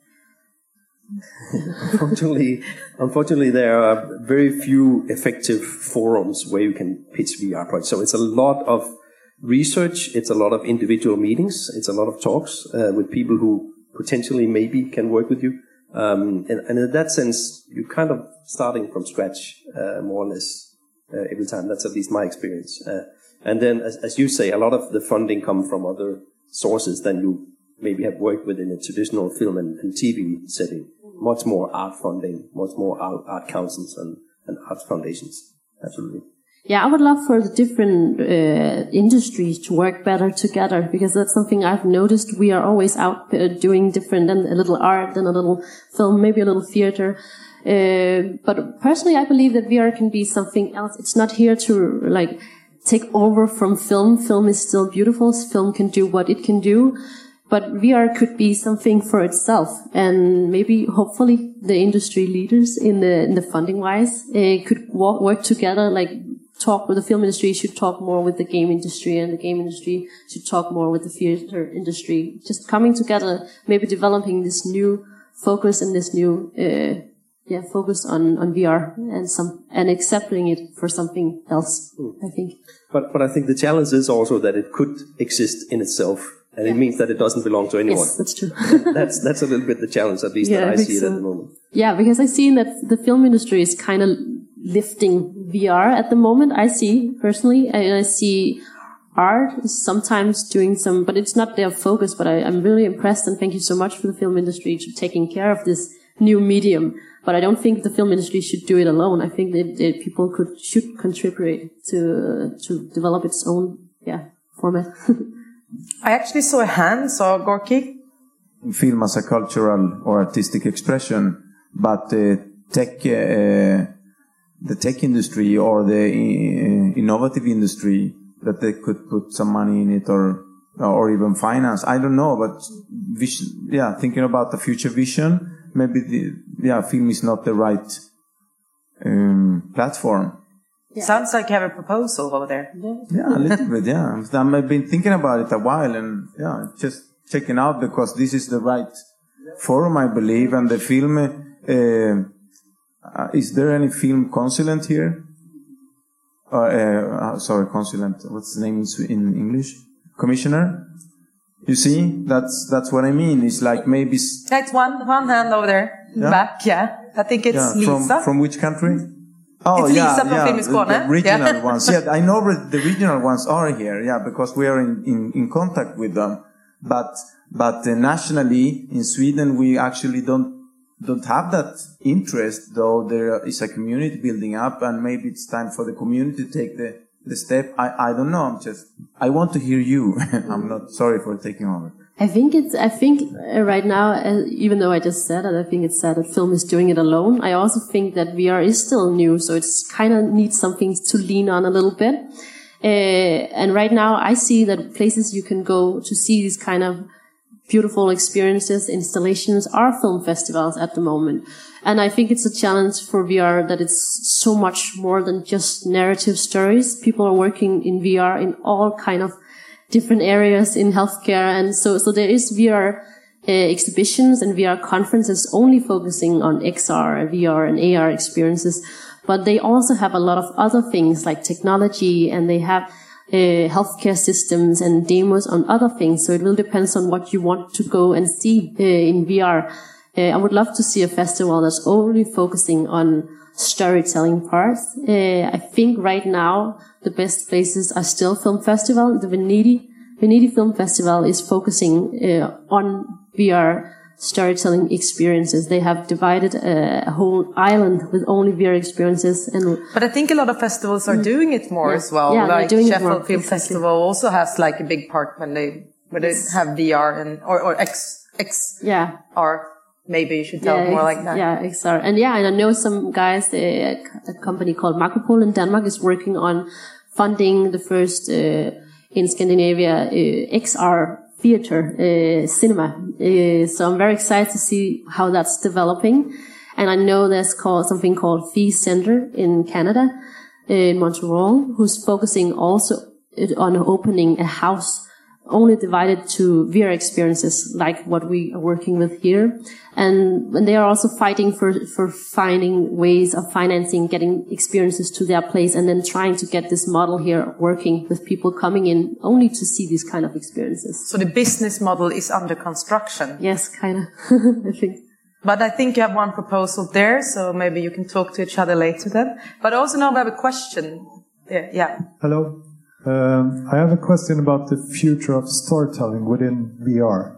<laughs>
unfortunately, unfortunately, there are very few effective forums where you can pitch VR projects. So it's a lot of research. It's a lot of individual meetings. It's a lot of talks uh, with people who potentially maybe can work with you. Um, and, and, in that sense, you're kind of starting from scratch, uh, more or less, uh, every time. That's at least my experience. Uh, and then, as, as, you say, a lot of the funding come from other sources than you maybe have worked with in a traditional film and, and TV setting. Much more art funding, much more art, art councils and, and art foundations. Absolutely.
Yeah, I would love for the different uh, industries to work better together because that's something I've noticed. We are always out uh, doing different and a little art and a little film, maybe a little theater. Uh, but personally, I believe that VR can be something else. It's not here to like take over from film. Film is still beautiful. Film can do what it can do. But VR could be something for itself, and maybe, hopefully, the industry leaders in the in the funding wise uh, could work together, like talk with the film industry should talk more with the game industry and the game industry should talk more with the theater industry just coming together maybe developing this new focus and this new uh, yeah focus on on VR and some and accepting it for something else mm. I think
but but I think the challenge is also that it could exist in itself and yeah. it means that it doesn't belong to anyone.
Yes, that's true. <laughs>
that's that's a little bit the challenge, at least yeah, that I, I see so. it at the moment.
Yeah, because I see that the film industry is kind of lifting VR at the moment. I see personally, I, I see art is sometimes doing some, but it's not their focus. But I, am really impressed and thank you so much for the film industry for taking care of this new medium. But I don't think the film industry should do it alone. I think that, that people could should contribute to to develop its own yeah format. <laughs>
I actually saw a hand, so Gorky.
Film as a cultural or artistic expression, but uh, tech. Uh, the tech industry or the uh, innovative industry that they could put some money in it or or even finance. I don't know, but vision, yeah, thinking about the future vision, maybe the yeah, film is not the right um, platform.
Yeah. Sounds like you have a proposal over there.
Yeah, a little bit. Yeah, <laughs> I've been thinking about it a while, and yeah, just checking out because this is the right forum, I believe, and the film. Uh, uh, is there any film consultant here? uh, sorry, consultant. What's the name in English? Commissioner. You see, that's that's what I mean. It's like maybe.
That's one one hand over there, yeah? back. Yeah, I think it's yeah.
Lisa. From, from which country?
Oh it's yeah, Lisa from yeah, Film
The, the regional yeah. <laughs> ones. Yeah, I know the regional ones are here. Yeah, because we are in, in, in contact with them. But but uh, nationally in Sweden, we actually don't don't have that interest. Though there is a community building up, and maybe it's time for the community to take the the step. I I don't know. I'm just I want to hear you. <laughs> I'm not sorry for taking over.
I think it's, I think uh, right now, uh, even though I just said it, I think it's sad that film is doing it alone. I also think that VR is still new, so it's kind of needs something to lean on a little bit. Uh, and right now I see that places you can go to see these kind of beautiful experiences, installations are film festivals at the moment. And I think it's a challenge for VR that it's so much more than just narrative stories. People are working in VR in all kind of different areas in healthcare. And so, so there is VR uh, exhibitions and VR conferences only focusing on XR, VR and AR experiences. But they also have a lot of other things like technology and they have uh, healthcare systems and demos on other things. So it will depend on what you want to go and see uh, in VR. Uh, I would love to see a festival that's only focusing on storytelling parts. Uh, I think right now the best places are still film festival. The Venedig, Venedig Film Festival is focusing uh, on VR storytelling experiences. They have divided a, whole island with only VR experiences. And
but I think a lot of festivals are mm. doing it more yeah. as well.
Yeah,
like
doing
Sheffield
Film
exactly. Festival also has like a big part when they when they have VR and or, or X X
yeah
R. Maybe you should tell yeah, more like that.
Yeah, XR. And yeah, and I know some guys, a, a company called Makropol in Denmark is working on funding the first uh, in Scandinavia uh, XR theater uh, cinema. Uh, so I'm very excited to see how that's developing. And I know there's called something called Phi Center in Canada, uh, in Montreal, who's focusing also on opening a house only divided to VR experiences like what we are working with here. And, and they are also fighting for, for finding ways of financing, getting experiences to their place and then trying to get this model here working with people coming in only to see these kind of experiences.
So the business model is under construction.
Yes, kind of, <laughs> I think.
But I think you have one proposal there, so maybe you can talk to each other later then. But also now we have a question. Yeah. yeah.
Hello. Um, I have a question about the future of storytelling within VR.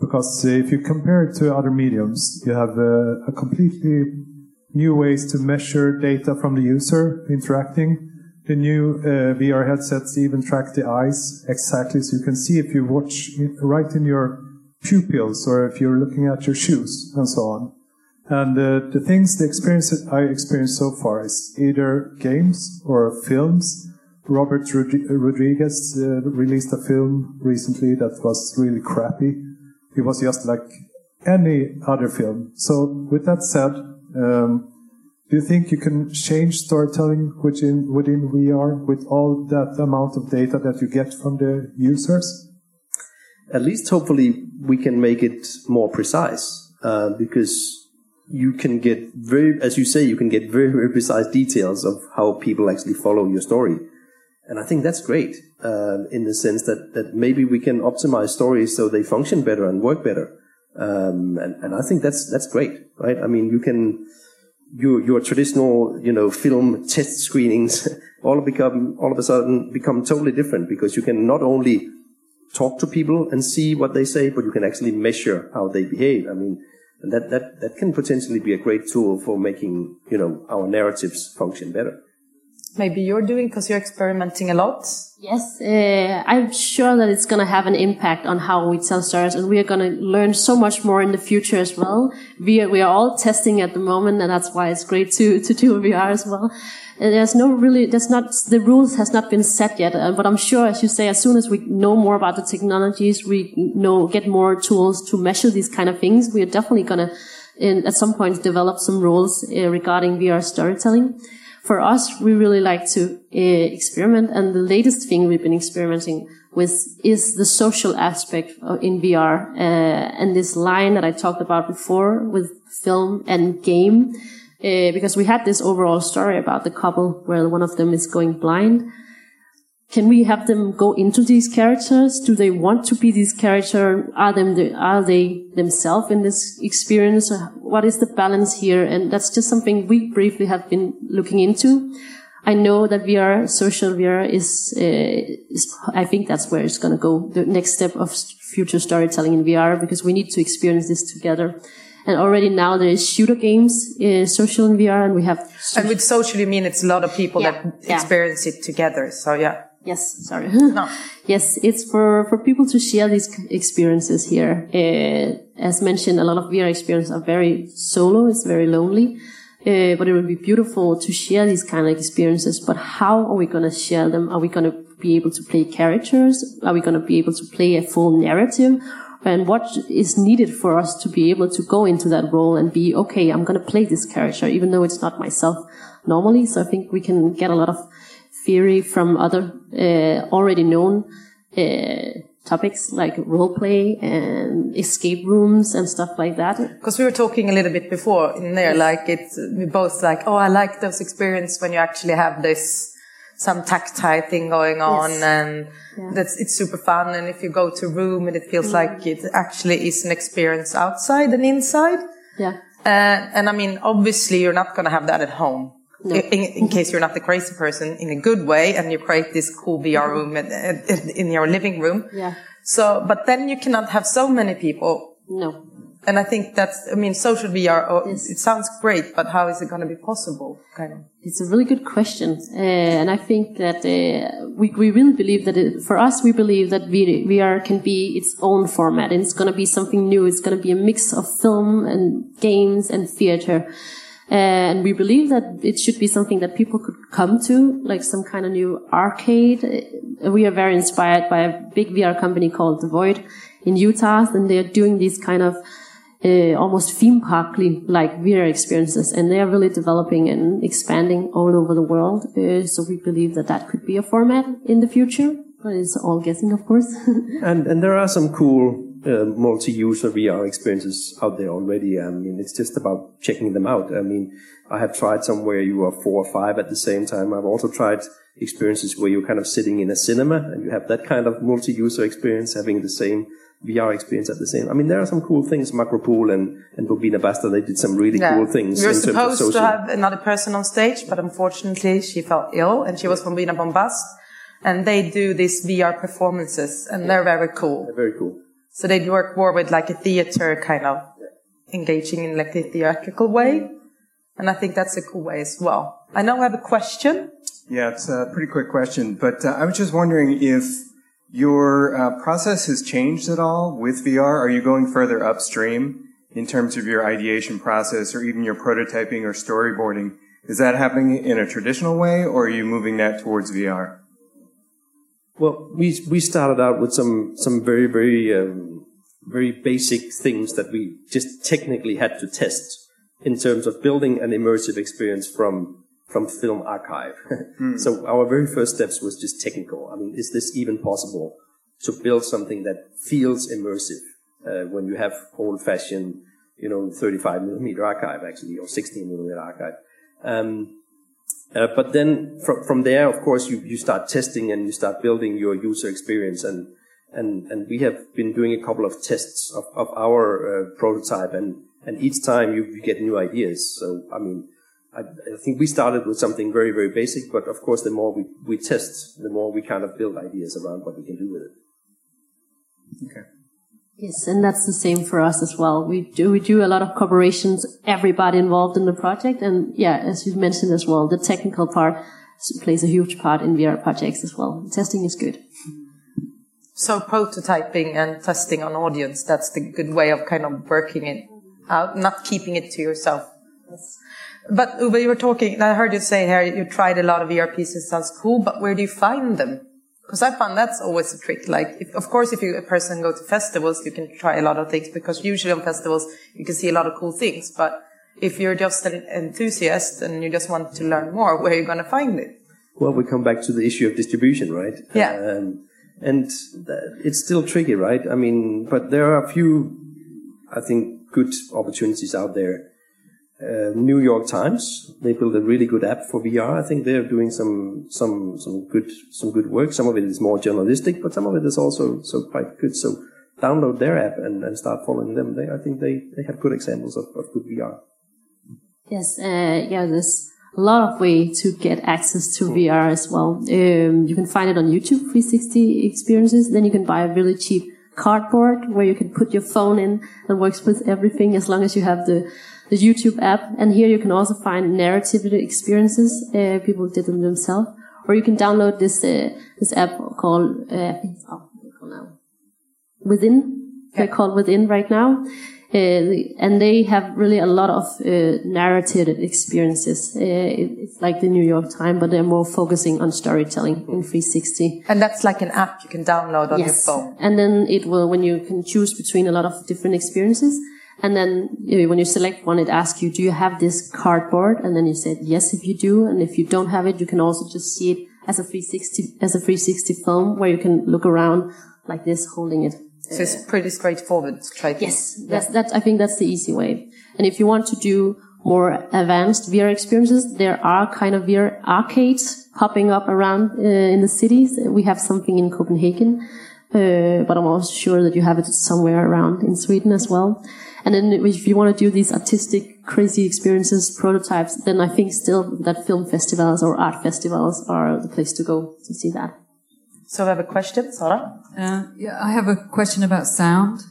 Because if you compare it to other mediums, you have uh, a completely new ways to measure data from the user interacting. The new uh, VR headsets even track the eyes exactly, so you can see if you watch right in your pupils or if you're looking at your shoes and so on. And uh, the things, the experience that I experienced so far is either games or films Robert Rodriguez uh, released a film recently that was really crappy. It was just like any other film. So, with that said, um, do you think you can change storytelling within within VR with all that amount of data that you get from the users?
At least, hopefully, we can make it more precise uh, because you can get very, as you say, you can get very very precise details of how people actually follow your story. And I think that's great uh, in the sense that, that maybe we can optimize stories so they function better and work better. Um, and, and I think that's that's great, right? I mean, you can your your traditional you know film test screenings <laughs> all become all of a sudden become totally different because you can not only talk to people and see what they say, but you can actually measure how they behave. I mean, that that that can potentially be a great tool for making you know our narratives function better
maybe you're doing because you're experimenting a lot.
Yes, uh, I'm sure that it's going to have an impact on how we tell stories, and we are going to learn so much more in the future as well. We are, we are all testing at the moment, and that's why it's great to to do VR as well. And there's no really, there's not the rules has not been set yet, uh, but I'm sure, as you say, as soon as we know more about the technologies, we know get more tools to measure these kind of things. We are definitely going to, at some point, develop some rules uh, regarding VR storytelling for us, we really like to uh, experiment. And the latest thing we've been experimenting with is the social aspect in VR. Uh, and this line that I talked about before with film and game. Uh, because we had this overall story about the couple where one of them is going blind. Can we have them go into these characters? Do they want to be these characters? Are them the, are they themselves in this experience? What is the balance here? And that's just something we briefly have been looking into. I know that VR, social VR is, uh, is I think that's where it's going to go. The next step of future storytelling in VR because we need to experience this together. And already now there is shooter games, uh, social in VR, and we have.
And with social, you mean it's a lot of people
Yeah,
that
yeah.
experience it together. So yeah.
Yes, sorry. <laughs>
No.
Yes, it's for, for people to share these experiences here. Uh, as mentioned, a lot of VR experiences are very solo. It's very lonely. Uh, but it would be beautiful to share these kind of experiences. But how are we going to share them? Are we going to be able to play characters? Are we going to be able to play a full narrative? And what is needed for us to be able to go into that role and be, okay, I'm going to play this character, even though it's not myself normally. So I think we can get a lot of theory from other uh, already known uh, topics like role play and escape rooms and stuff like that.
Because we were talking a little bit before in there, like it's, we both like, oh, I like those experiences when you actually have this, some tactile thing going on
Yes.
and
Yeah.
that's, it's super fun. And if you go to a room and it feels like it actually is an experience outside and inside.
Yeah.
Uh, and I mean, obviously you're not going to have that at home.
No.
In, in case you're not the crazy person in a good way and you create this cool VR room in, in in your living room.
Yeah.
So, but then you cannot have so many people
No.
and I think that's, I mean, social VR, oh,
Yes.
it sounds great, but how is it going to be possible? Kind of.
It's a really good question, uh, and I think that uh, we we really believe that it, for us, we believe that VR can be its own format, and it's going to be something new. It's going to be a mix of film and games and theater, and we believe that it should be something that people could come to, like some kind of new arcade. We are very inspired by a big VR company called The Void in Utah, and they're doing these kind of uh, almost theme parkly like VR experiences, and they are really developing and expanding all over the world. Uh, so we believe that that could be a format in the future, but it's all guessing, of course. <laughs>
And and there are some cool uh, multi-user VR experiences out there already. I mean, it's just about checking them out. I mean, I have tried some where you are four or five at the same time. I've also tried experiences where you're kind of sitting in a cinema and you have that kind of multi-user experience, having the same VR experience at the same. I mean, there are some cool things. Makropol and and Bombina Bombast, they did some really cool things.
We were
in terms of
supposed to have another person on stage, but unfortunately she fell ill and she was from Bombina Bombast. And they do these VR performances and they're very cool.
They're very cool.
So they work more with like a theater kind of engaging in like a theatrical way. And I think that's a cool way as well. I know I have a question.
Yeah, it's a pretty quick question, but uh, I was just wondering if your uh, process has changed at all with VR. Are you going further upstream in terms of your ideation process or even your prototyping or storyboarding? Is that happening in a traditional way or are you moving that towards VR?
Well, we we started out with some some very very um, very basic things that we just technically had to test in terms of building an immersive experience from from film archive. <laughs> So our very first steps was just technical. I mean, is this even possible to build something that feels immersive uh, when you have old-fashioned, you know, 35 millimeter archive actually or 16 millimeter archive? Um, uh, but then from, from there, of course, you, you start testing and you start building your user experience. And, and, and we have been doing a couple of tests of, of our uh, prototype and, and each time you, you get new ideas. So, I mean, I, I think we started with something very, very basic, but of course, the more we, we test, the more we kind of build ideas around what we can do with it.
Yes, and that's the same for us as well. We do we do a lot of cooperations, everybody involved in the project, and yeah, as you mentioned as well, the technical part plays a huge part in VR projects as well. Testing is good.
So prototyping and testing on audience, that's the good way of kind of working it out, not keeping it to yourself. But Uwe, you were talking, I heard you say here you tried a lot of VR pieces, sounds cool, but where do you find them? Because I found that's always a trick. Like, if, of course, if you a person go to festivals, you can try a lot of things because usually on festivals you can see a lot of cool things. But if you're just an enthusiast and you just want to learn more, where are you going to find it?
Well, we come back to the issue of distribution, right?
Yeah.
Um, and it's still tricky, right? I mean, but there are a few, I think, good opportunities out there. Uh, New York Times. They built a really good app for VR. I think they're doing some some some good some good work. Some of it is more journalistic, but some of it is also so quite good. So download their app and, and start following them. They I think they, they have good examples of, of good VR.
Yes, uh, yeah, there's a lot of way to get access to VR as well. Um, you can find it on YouTube 360 experiences. Then you can buy a really cheap cardboard where you can put your phone in and works with everything as long as you have the the YouTube app. And here you can also find narrative experiences. Uh, people did them themselves. Or you can download this uh, this app called uh, oh, Within. Yeah. They're called Within right now. Uh, and they have really a lot of uh, narrative experiences. Uh, it's like the New York Times, but they're more focusing on storytelling in 360.
And that's like an app you can download on yes. your phone.
And then it will, when you can choose between a lot of different experiences, and then you know, when you select one, it asks you, do you have this cardboard? And then you said, yes, if you do. And if you don't have it, you can also just see it as a 360, as a 360 film where you can look around like this, holding it.
So it's pretty straightforward try.
Yes, that's, that's, I think that's the easy way. And if you want to do more advanced VR experiences, there are kind of VR arcades popping up around uh, in the cities. We have something in Copenhagen, uh, but I'm also sure that you have it somewhere around in Sweden as well. And then if you want to do these artistic, crazy experiences, prototypes, then I think still that film festivals or art festivals are the place to go to see that.
So I have a question, Sarah.
Uh, yeah, I have a question about sound.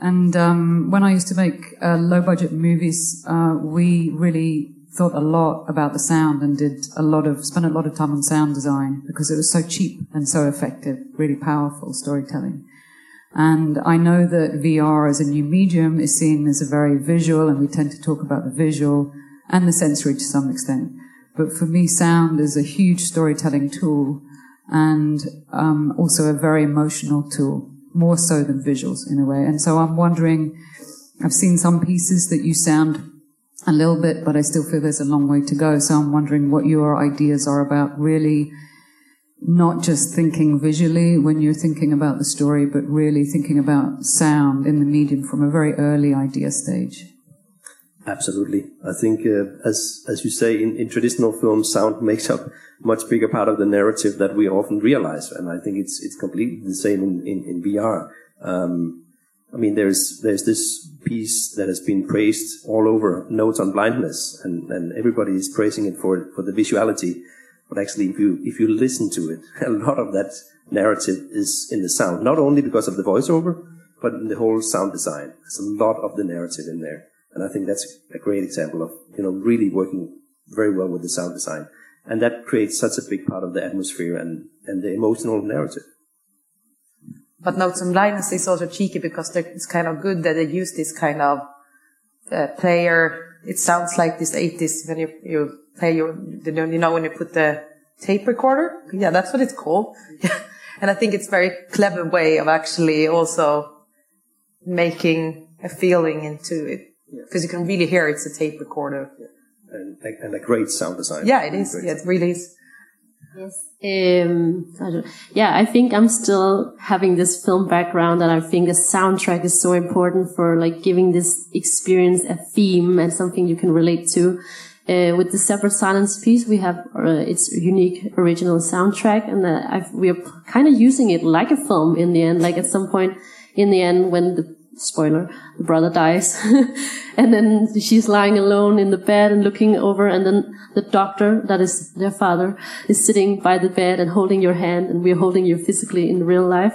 And um, when I used to make uh, low-budget movies, uh, we really thought a lot about the sound and did a lot of spent a lot of time on sound design because it was so cheap and so effective, really powerful storytelling. And I know that VR as a new medium is seen as a very visual, and we tend to talk about the visual and the sensory to some extent. But for me, sound is a huge storytelling tool and um, also a very emotional tool, more so than visuals in a way. And so I'm wondering, I've seen some pieces that you sound a little bit, but I still feel there's a long way to go. So I'm wondering what your ideas are about really not just thinking visually when you're thinking about the story, but really thinking about sound in the medium from a very early idea stage.
Absolutely. I think, uh, as, as you say, in, in traditional films, sound makes up much bigger part of the narrative that we often realize. And I think it's, it's completely the same in, in, in VR. Um, I mean, there's, there's this piece that has been praised all over, Notes on Blindness, and, and everybody is praising it for, for the visuality. But actually, if you, if you listen to it, <laughs> a lot of that narrative is in the sound, not only because of the voiceover, but in the whole sound design. There's a lot of the narrative in there. And I think that's a great example of, you know, really working very well with the sound design. And that creates such a big part of the atmosphere and, and the emotional narrative.
But Notes on Blindness is also cheeky because it's kind of good that they use this kind of uh, player. It sounds like this 80s when you, you play your, you know, when you put the tape recorder. Yeah, that's what it's called. <laughs> And I think it's a very clever way of actually also making a feeling into it. Because you can really hear it's a tape recorder.
And, and a great sound design.
Yeah, it is. Yeah, it really is.
Yes. Um, I yeah, I think I'm still having this film background, and I think the soundtrack is so important for like giving this experience a theme and something you can relate to. Uh, with the separate silence piece, we have uh, its unique original soundtrack, and uh, we are kind of using it like a film in the end. Like at some point in the end, when the spoiler, the brother dies, <laughs> and then she's lying alone in the bed and looking over, and then the doctor, that is their father, is sitting by the bed and holding your hand, and we're holding you physically in real life.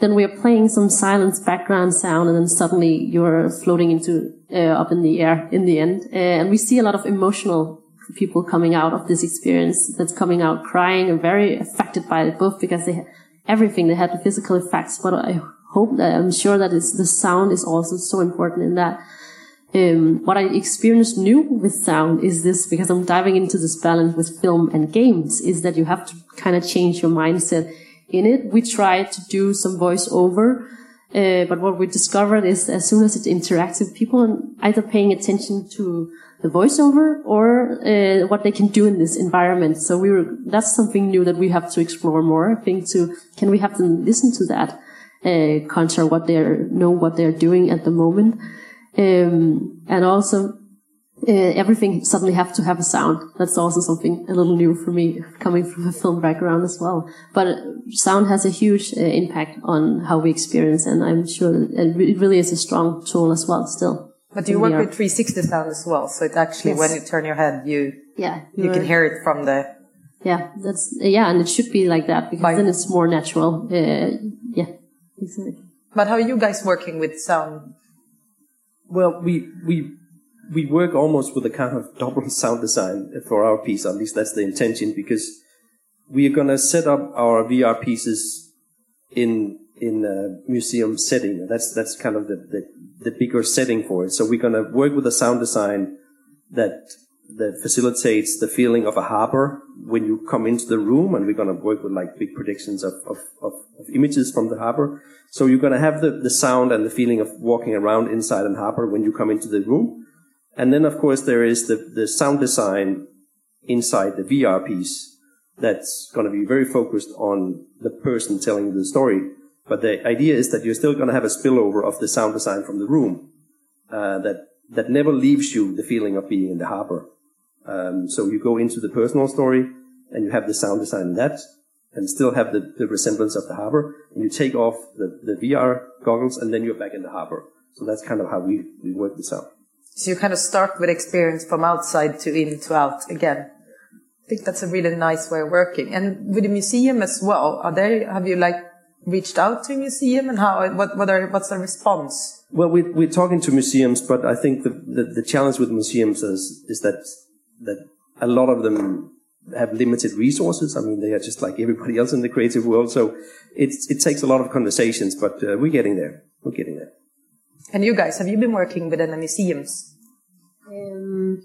Then we are playing some silence background sound, and then suddenly you're floating into uh, up in the air in the end. Uh, and we see a lot of emotional people coming out of this experience that's coming out crying and very affected by it, both because they everything they had the physical effects, but I hope that I'm sure that the sound is also so important in that. Um, what I experienced new with sound is this because I'm diving into this balance with film and games is that you have to kind of change your mindset in it. We tried to do some voiceover uh, but what we discovered is as soon as it's interactive, people are either paying attention to the voiceover or uh, what they can do in this environment. So we were, that's something new that we have to explore more. I think to, can we have them listen to that, uh, contra what they're, know what they're doing at the moment. Um, and also uh, everything suddenly have to have a sound. That's also something a little new for me, coming from a film background as well. But sound has a huge uh, impact on how we experience, and I'm sure it really is a strong tool as well. Still.
But do you work VR. with 360 sound as well, so it actually, yes. when you turn your head, you
yeah
you can hear it from the
yeah that's yeah, and it should be like that because By then it's more natural. Uh, yeah,
But how are you guys working with sound?
Well, we we we work almost with a kind of double <laughs> sound design for our piece. At least that's the intention because we are going to set up our VR pieces in in a museum setting. That's that's kind of the, the, the bigger setting for it. So we're going to work with a sound design that that facilitates the feeling of a harbor when you come into the room, and we're going to work with like big predictions of, of, of, of images from the harbor. So you're going to have the, the sound and the feeling of walking around inside an harbor when you come into the room. And then, of course, there is the, the sound design inside the VR piece that's going to be very focused on the person telling the story. But the idea is that you're still going to have a spillover of the sound design from the room uh, that that never leaves you the feeling of being in the harbor. Um, so you go into the personal story and you have the sound design in that and still have the, the resemblance of the harbor. And you take off the, the VR goggles and then you're back in the harbor. So that's kind of how we, we work this out.
So you kind of start with experience from outside to in to out again. I think that's a really nice way of working. And with the museum as well, are there, have you like reached out to a museum and how, what, what are, what's the response?
Well, we, we're talking to museums, but I think the, the, the challenge with museums is, is that, that a lot of them have limited resources. I mean, they are just like everybody else in the creative world. So it, it takes a lot of conversations, but uh, we're getting there. We're getting there.
And you guys, have you been working with any museums?
Um,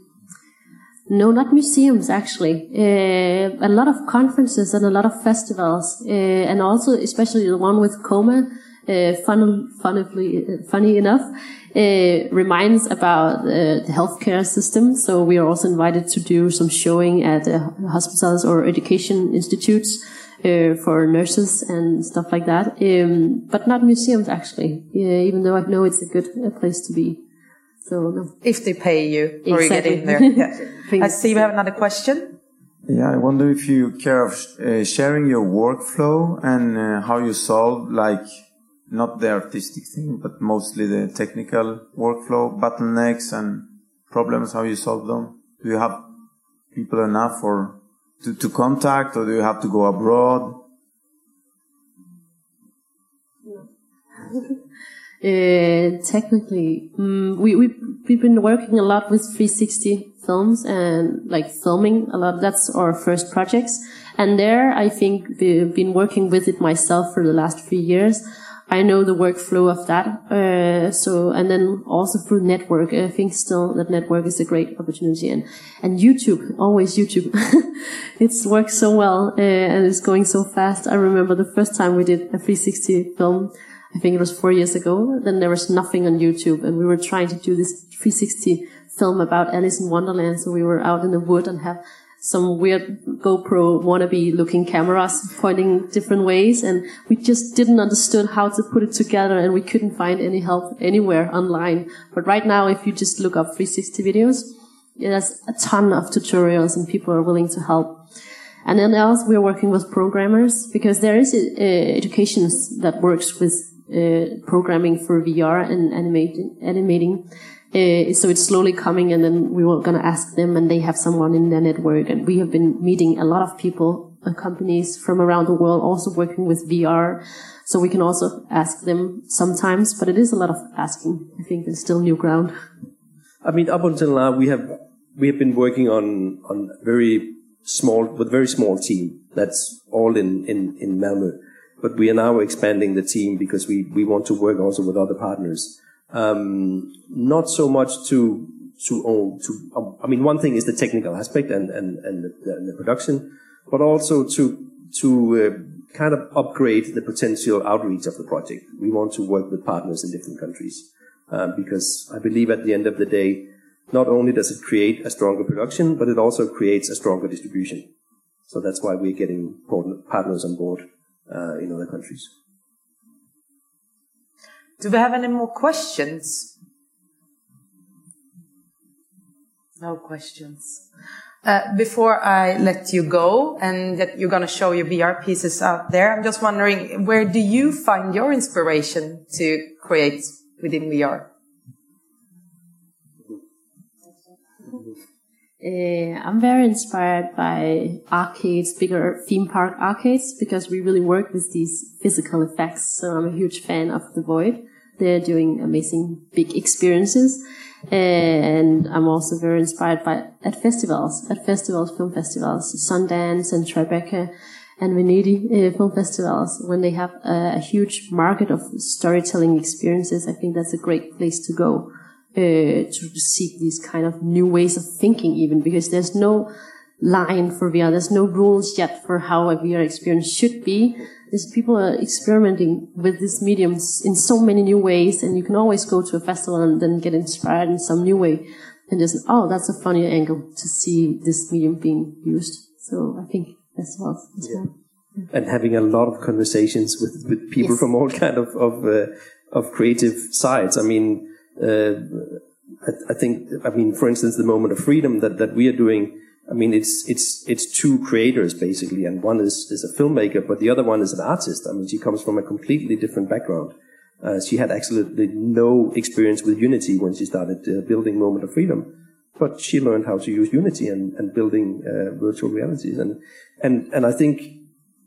no, not museums actually. Uh, a lot of conferences and a lot of festivals, uh, and also especially the one with Coma. Uh, fun, funnily, funny enough, uh, reminds about uh, the healthcare system. So we are also invited to do some showing at hospitals or education institutes uh, for nurses and stuff like that. Um, but not museums actually, yeah, even though I know it's a good uh, place to be. So no.
If they pay you or exactly. you get in there. <laughs> Yeah. I see we have another question.
Yeah, I wonder if you care of uh, sharing your workflow and uh, how you solve like not the artistic thing, but mostly the technical workflow bottlenecks and problems, how you solve them. Do you have people enough or to, to contact or do you have to go abroad? <laughs>
Uh, technically, um, we, we, we've been working a lot with 360 films and like filming a lot. That's our first projects. And there, I think we've been working with it myself for the last few years. I know the workflow of that. Uh, so, and then also through network, I think still that network is a great opportunity. And, and YouTube, always YouTube. <laughs> it's worked so well, uh, and it's going so fast. I remember the first time we did a 360 film, I think it was four years ago. Then there was nothing on YouTube and we were trying to do this 360 film about Alice in Wonderland. So we were out in the wood and have some weird GoPro wannabe looking cameras pointing different ways. And we just didn't understand how to put it together and we couldn't find any help anywhere online. But right now, if you just look up 360 videos, there's a ton of tutorials and people are willing to help. And then else we're working with programmers because there is uh, education that works with uh, programming for VR and animating, animating. Uh, so it's slowly coming, and then we were going to ask them, and they have someone in their network. And we have been meeting a lot of people and companies from around the world, also working with VR. So we can also ask them sometimes, but it is a lot of asking. I think it's still new ground.
I mean, up until now, we have we have been working on on very small with very small team. That's all in in in Malmö, but we are now expanding the team because we we want to work also with other partners. Um, not so much to to own to. Um, I mean, one thing is the technical aspect and and and the, the production, but also to to uh, kind of upgrade the potential outreach of the project. We want to work with partners in different countries um, because I believe at the end of the day, not only does it create a stronger production, but it also creates a stronger distribution. So that's why we're getting partners on board uh, in other countries.
Do we have any more questions? No questions. Uh, before I let you go and that you're going to show your VR pieces out there, I'm just wondering, where do you find your inspiration to create within VR?
Uh, I'm very inspired by arcades, bigger theme park arcades, because we really work with these physical effects. So I'm a huge fan of The Void. They're doing amazing big experiences. And I'm also very inspired by at festivals, at festivals, film festivals, Sundance and Tribeca and Venedig uh, film festivals. When they have a, a, huge market of storytelling experiences, I think that's a great place to go uh, to seek these kind of new ways of thinking, even because there's no line for VR. There's no rules yet for how a VR experience should be is people are experimenting with these mediums in so many new ways, and you can always go to a festival and then get inspired in some new way. And just, oh, that's a funny angle to see this medium being used. So I think festivals as yeah. well.
And having a lot of conversations with, with people yes. from all kind of of, uh, of creative sides. I mean, uh, I, I, think, I mean, for instance, the moment of freedom that, that we are doing I mean, it's it's it's two creators basically, and one is is a filmmaker, but the other one is an artist. I mean, she comes from a completely different background. Uh, she had absolutely no experience with Unity when she started uh, building Moment of Freedom, but she learned how to use Unity and and building uh, virtual realities. And and and I think,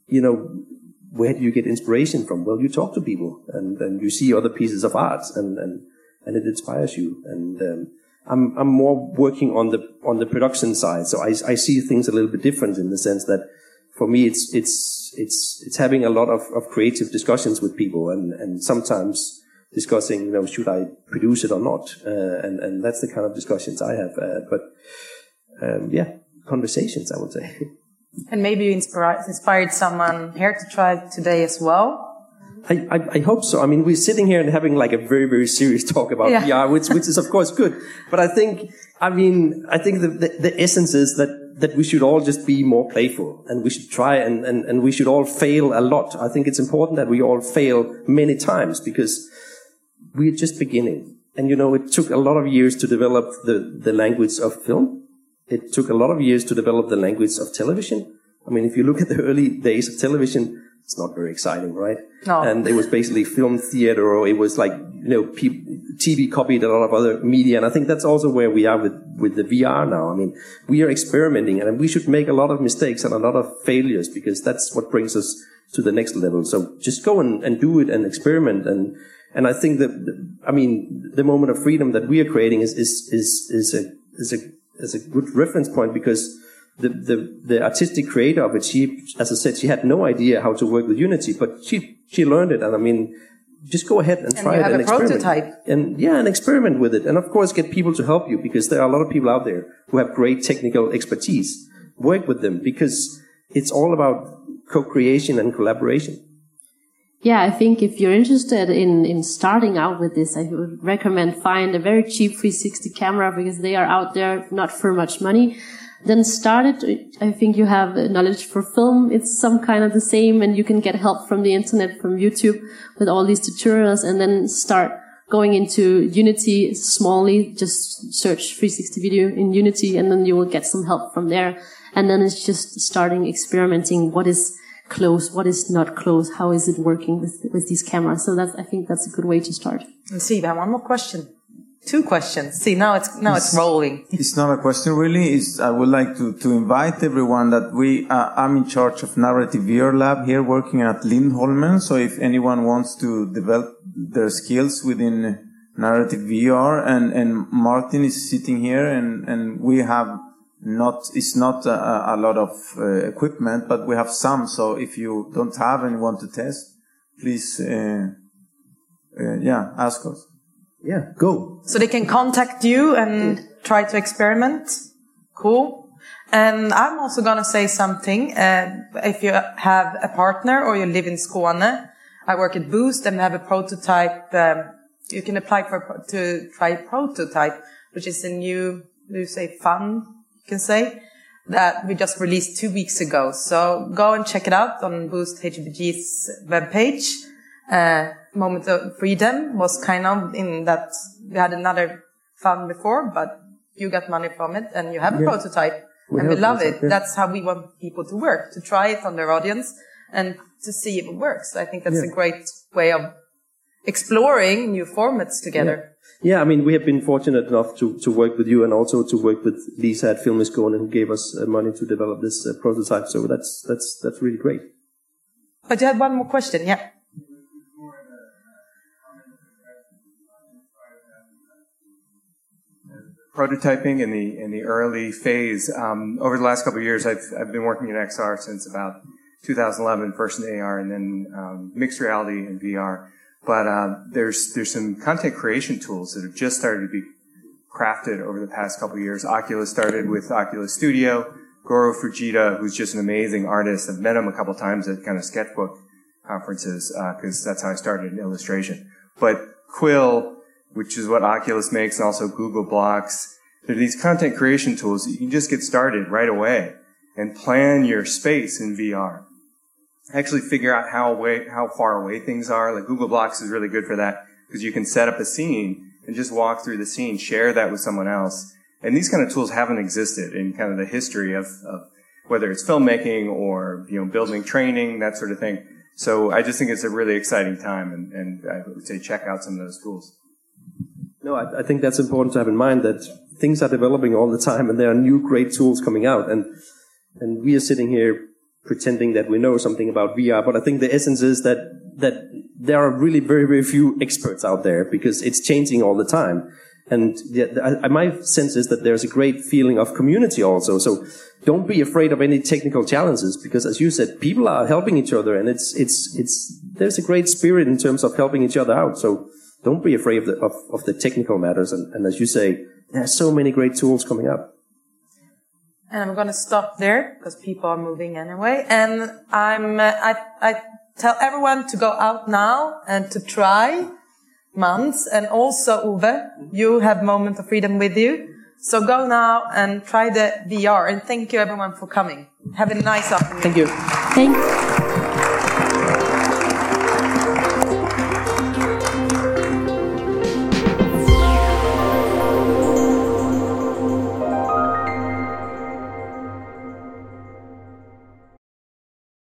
you know, where do you get inspiration from? Well, you talk to people, and and you see other pieces of art, and and and it inspires you. And um, I'm, I'm more working on the, on the production side. So I, I see things a little bit different in the sense that for me, it's, it's, it's, it's having a lot of, of creative discussions with people and, and sometimes discussing, you know, should I produce it or not? Uh, and, and that's the kind of discussions I have. Uh, but, um, yeah, conversations, I would say.
And maybe you inspired, inspired someone here to try today as well.
I, I, I, hope so. I mean, we're sitting here and having like a very, very serious <laughs> talk about yeah. VR, which, which is of course good. But I think, I mean, I think the, the, the, essence is that, that we should all just be more playful and we should try and, and, and we should all fail a lot. I think it's important that we all fail many times because we're just beginning. And you know, it took a lot of years to develop the, the language of film. It took a lot of years to develop the language of television. I mean, if you look at the early days of television, it's not very exciting, right?
No.
And it was basically film theater, or it was like you know, TV copied a lot of other media, and I think that's also where we are with with the VR now. I mean, we are experimenting, and we should make a lot of mistakes and a lot of failures because that's what brings us to the next level. So just go and, and do it and experiment and. And I think that, I mean, the moment of freedom that we are creating is, is, is, is a, is a, is a good reference point because the, the, the artistic creator of it, she, as I said, she had no idea how to work with Unity, but she, she learned it. And I mean, just go ahead and,
and
try it and
experiment. Prototype.
And yeah, and experiment with it. And of course, get people to help you because there are a lot of people out there who have great technical expertise. Work with them because it's all about co-creation and collaboration.
Yeah, I think if you're interested in, in starting out with this, I would recommend find a very cheap 360 camera because they are out there not for much money then started. I think you have knowledge for film. It's some kind of the same and you can get help from the internet, from YouTube with all these tutorials and then start going into Unity smallly. Just search 360 video in Unity and then you will get some help from there. And then it's just starting experimenting. What is close? What is not close? How is it working with, with these cameras? So that's, I think that's a good way to start.
Let's see, one more question. Two questions. See, now it's now it's, it's rolling.
It's not a question really. It's, I would like to, to invite everyone that we, uh, I'm in charge of Narrative VR Lab here working at Lindholmen. So if anyone wants to develop their skills within narrative VR and, and Martin is sitting here and, and we have not, it's not a, a lot of uh, equipment, but we have some. So if you don't have and want to test, please, uh, uh yeah, ask us.
Yeah, go.
So they can contact you and try to experiment. Cool. And I'm also going to say something. Uh, if you have a partner or you live in Skåne, I work at Boost and have a prototype. Um, you can apply for to try prototype, which is a new, you say, fund, you can say, that we just released two weeks ago. So go and check it out on Boost HBG's webpage. Uh, moment of freedom was kind of in that we had another fund before, but you got money from it and you have a
Yeah.
prototype
We
and we love it.
yeah.
That's how we want people to work, to try it on their audience and to see if it works. I think that's
Yeah.
a great way of exploring new formats together.
Yeah, I mean, we have been fortunate enough to, to work with you and also to work with Lisa at Film i Skåne who gave us uh, money to develop this uh, prototype. So that's, that's, that's really great.
But you had one more question, yeah.
Prototyping in the in the early phase. Um, over the last couple of years, I've I've been working at XR since about 2011, first in AR and then um, mixed reality and VR. But uh, there's there's some content creation tools that have just started to be crafted over the past couple of years. Oculus started with Oculus Studio. Goro Fujita, who's just an amazing artist, I've met him a couple times at kind of sketchbook conferences because that's how I started in illustration. But Quill, which is what Oculus makes, and also Google Blocks, there are these content creation tools that you can just get started right away and plan your space in VR. Actually figure out how away, how far away things are. Like Google Blocks is really good for that because you can set up a scene and just walk through the scene, share that with someone else. And these kind of tools haven't existed in kind of the history of, of whether it's filmmaking or, you know, building training, that sort of thing. So I just think it's a really exciting time and, and I would say check out some of those tools.
No, I, I think that's important to have in mind that things are developing all the time and there are new great tools coming out and, and we are sitting here pretending that we know something about VR, but I think the essence is that, that there are really very, very few experts out there because it's changing all the time. And I, my sense is that there's a great feeling of community also. So don't be afraid of any technical challenges because as you said, people are helping each other and it's, it's, it's, there's a great spirit in terms of helping each other out. So don't be afraid of the, of, of the technical matters. And, and as you say, there are so many great tools coming up.
And I'm going to stop there because people are moving anyway. And I'm, uh, I, I tell everyone to go out now and to try months. and also Uwe, you have Moment of Freedom with you. So go now and try the VR and thank you everyone for coming. Have a nice afternoon.
Thank you.
Thanks.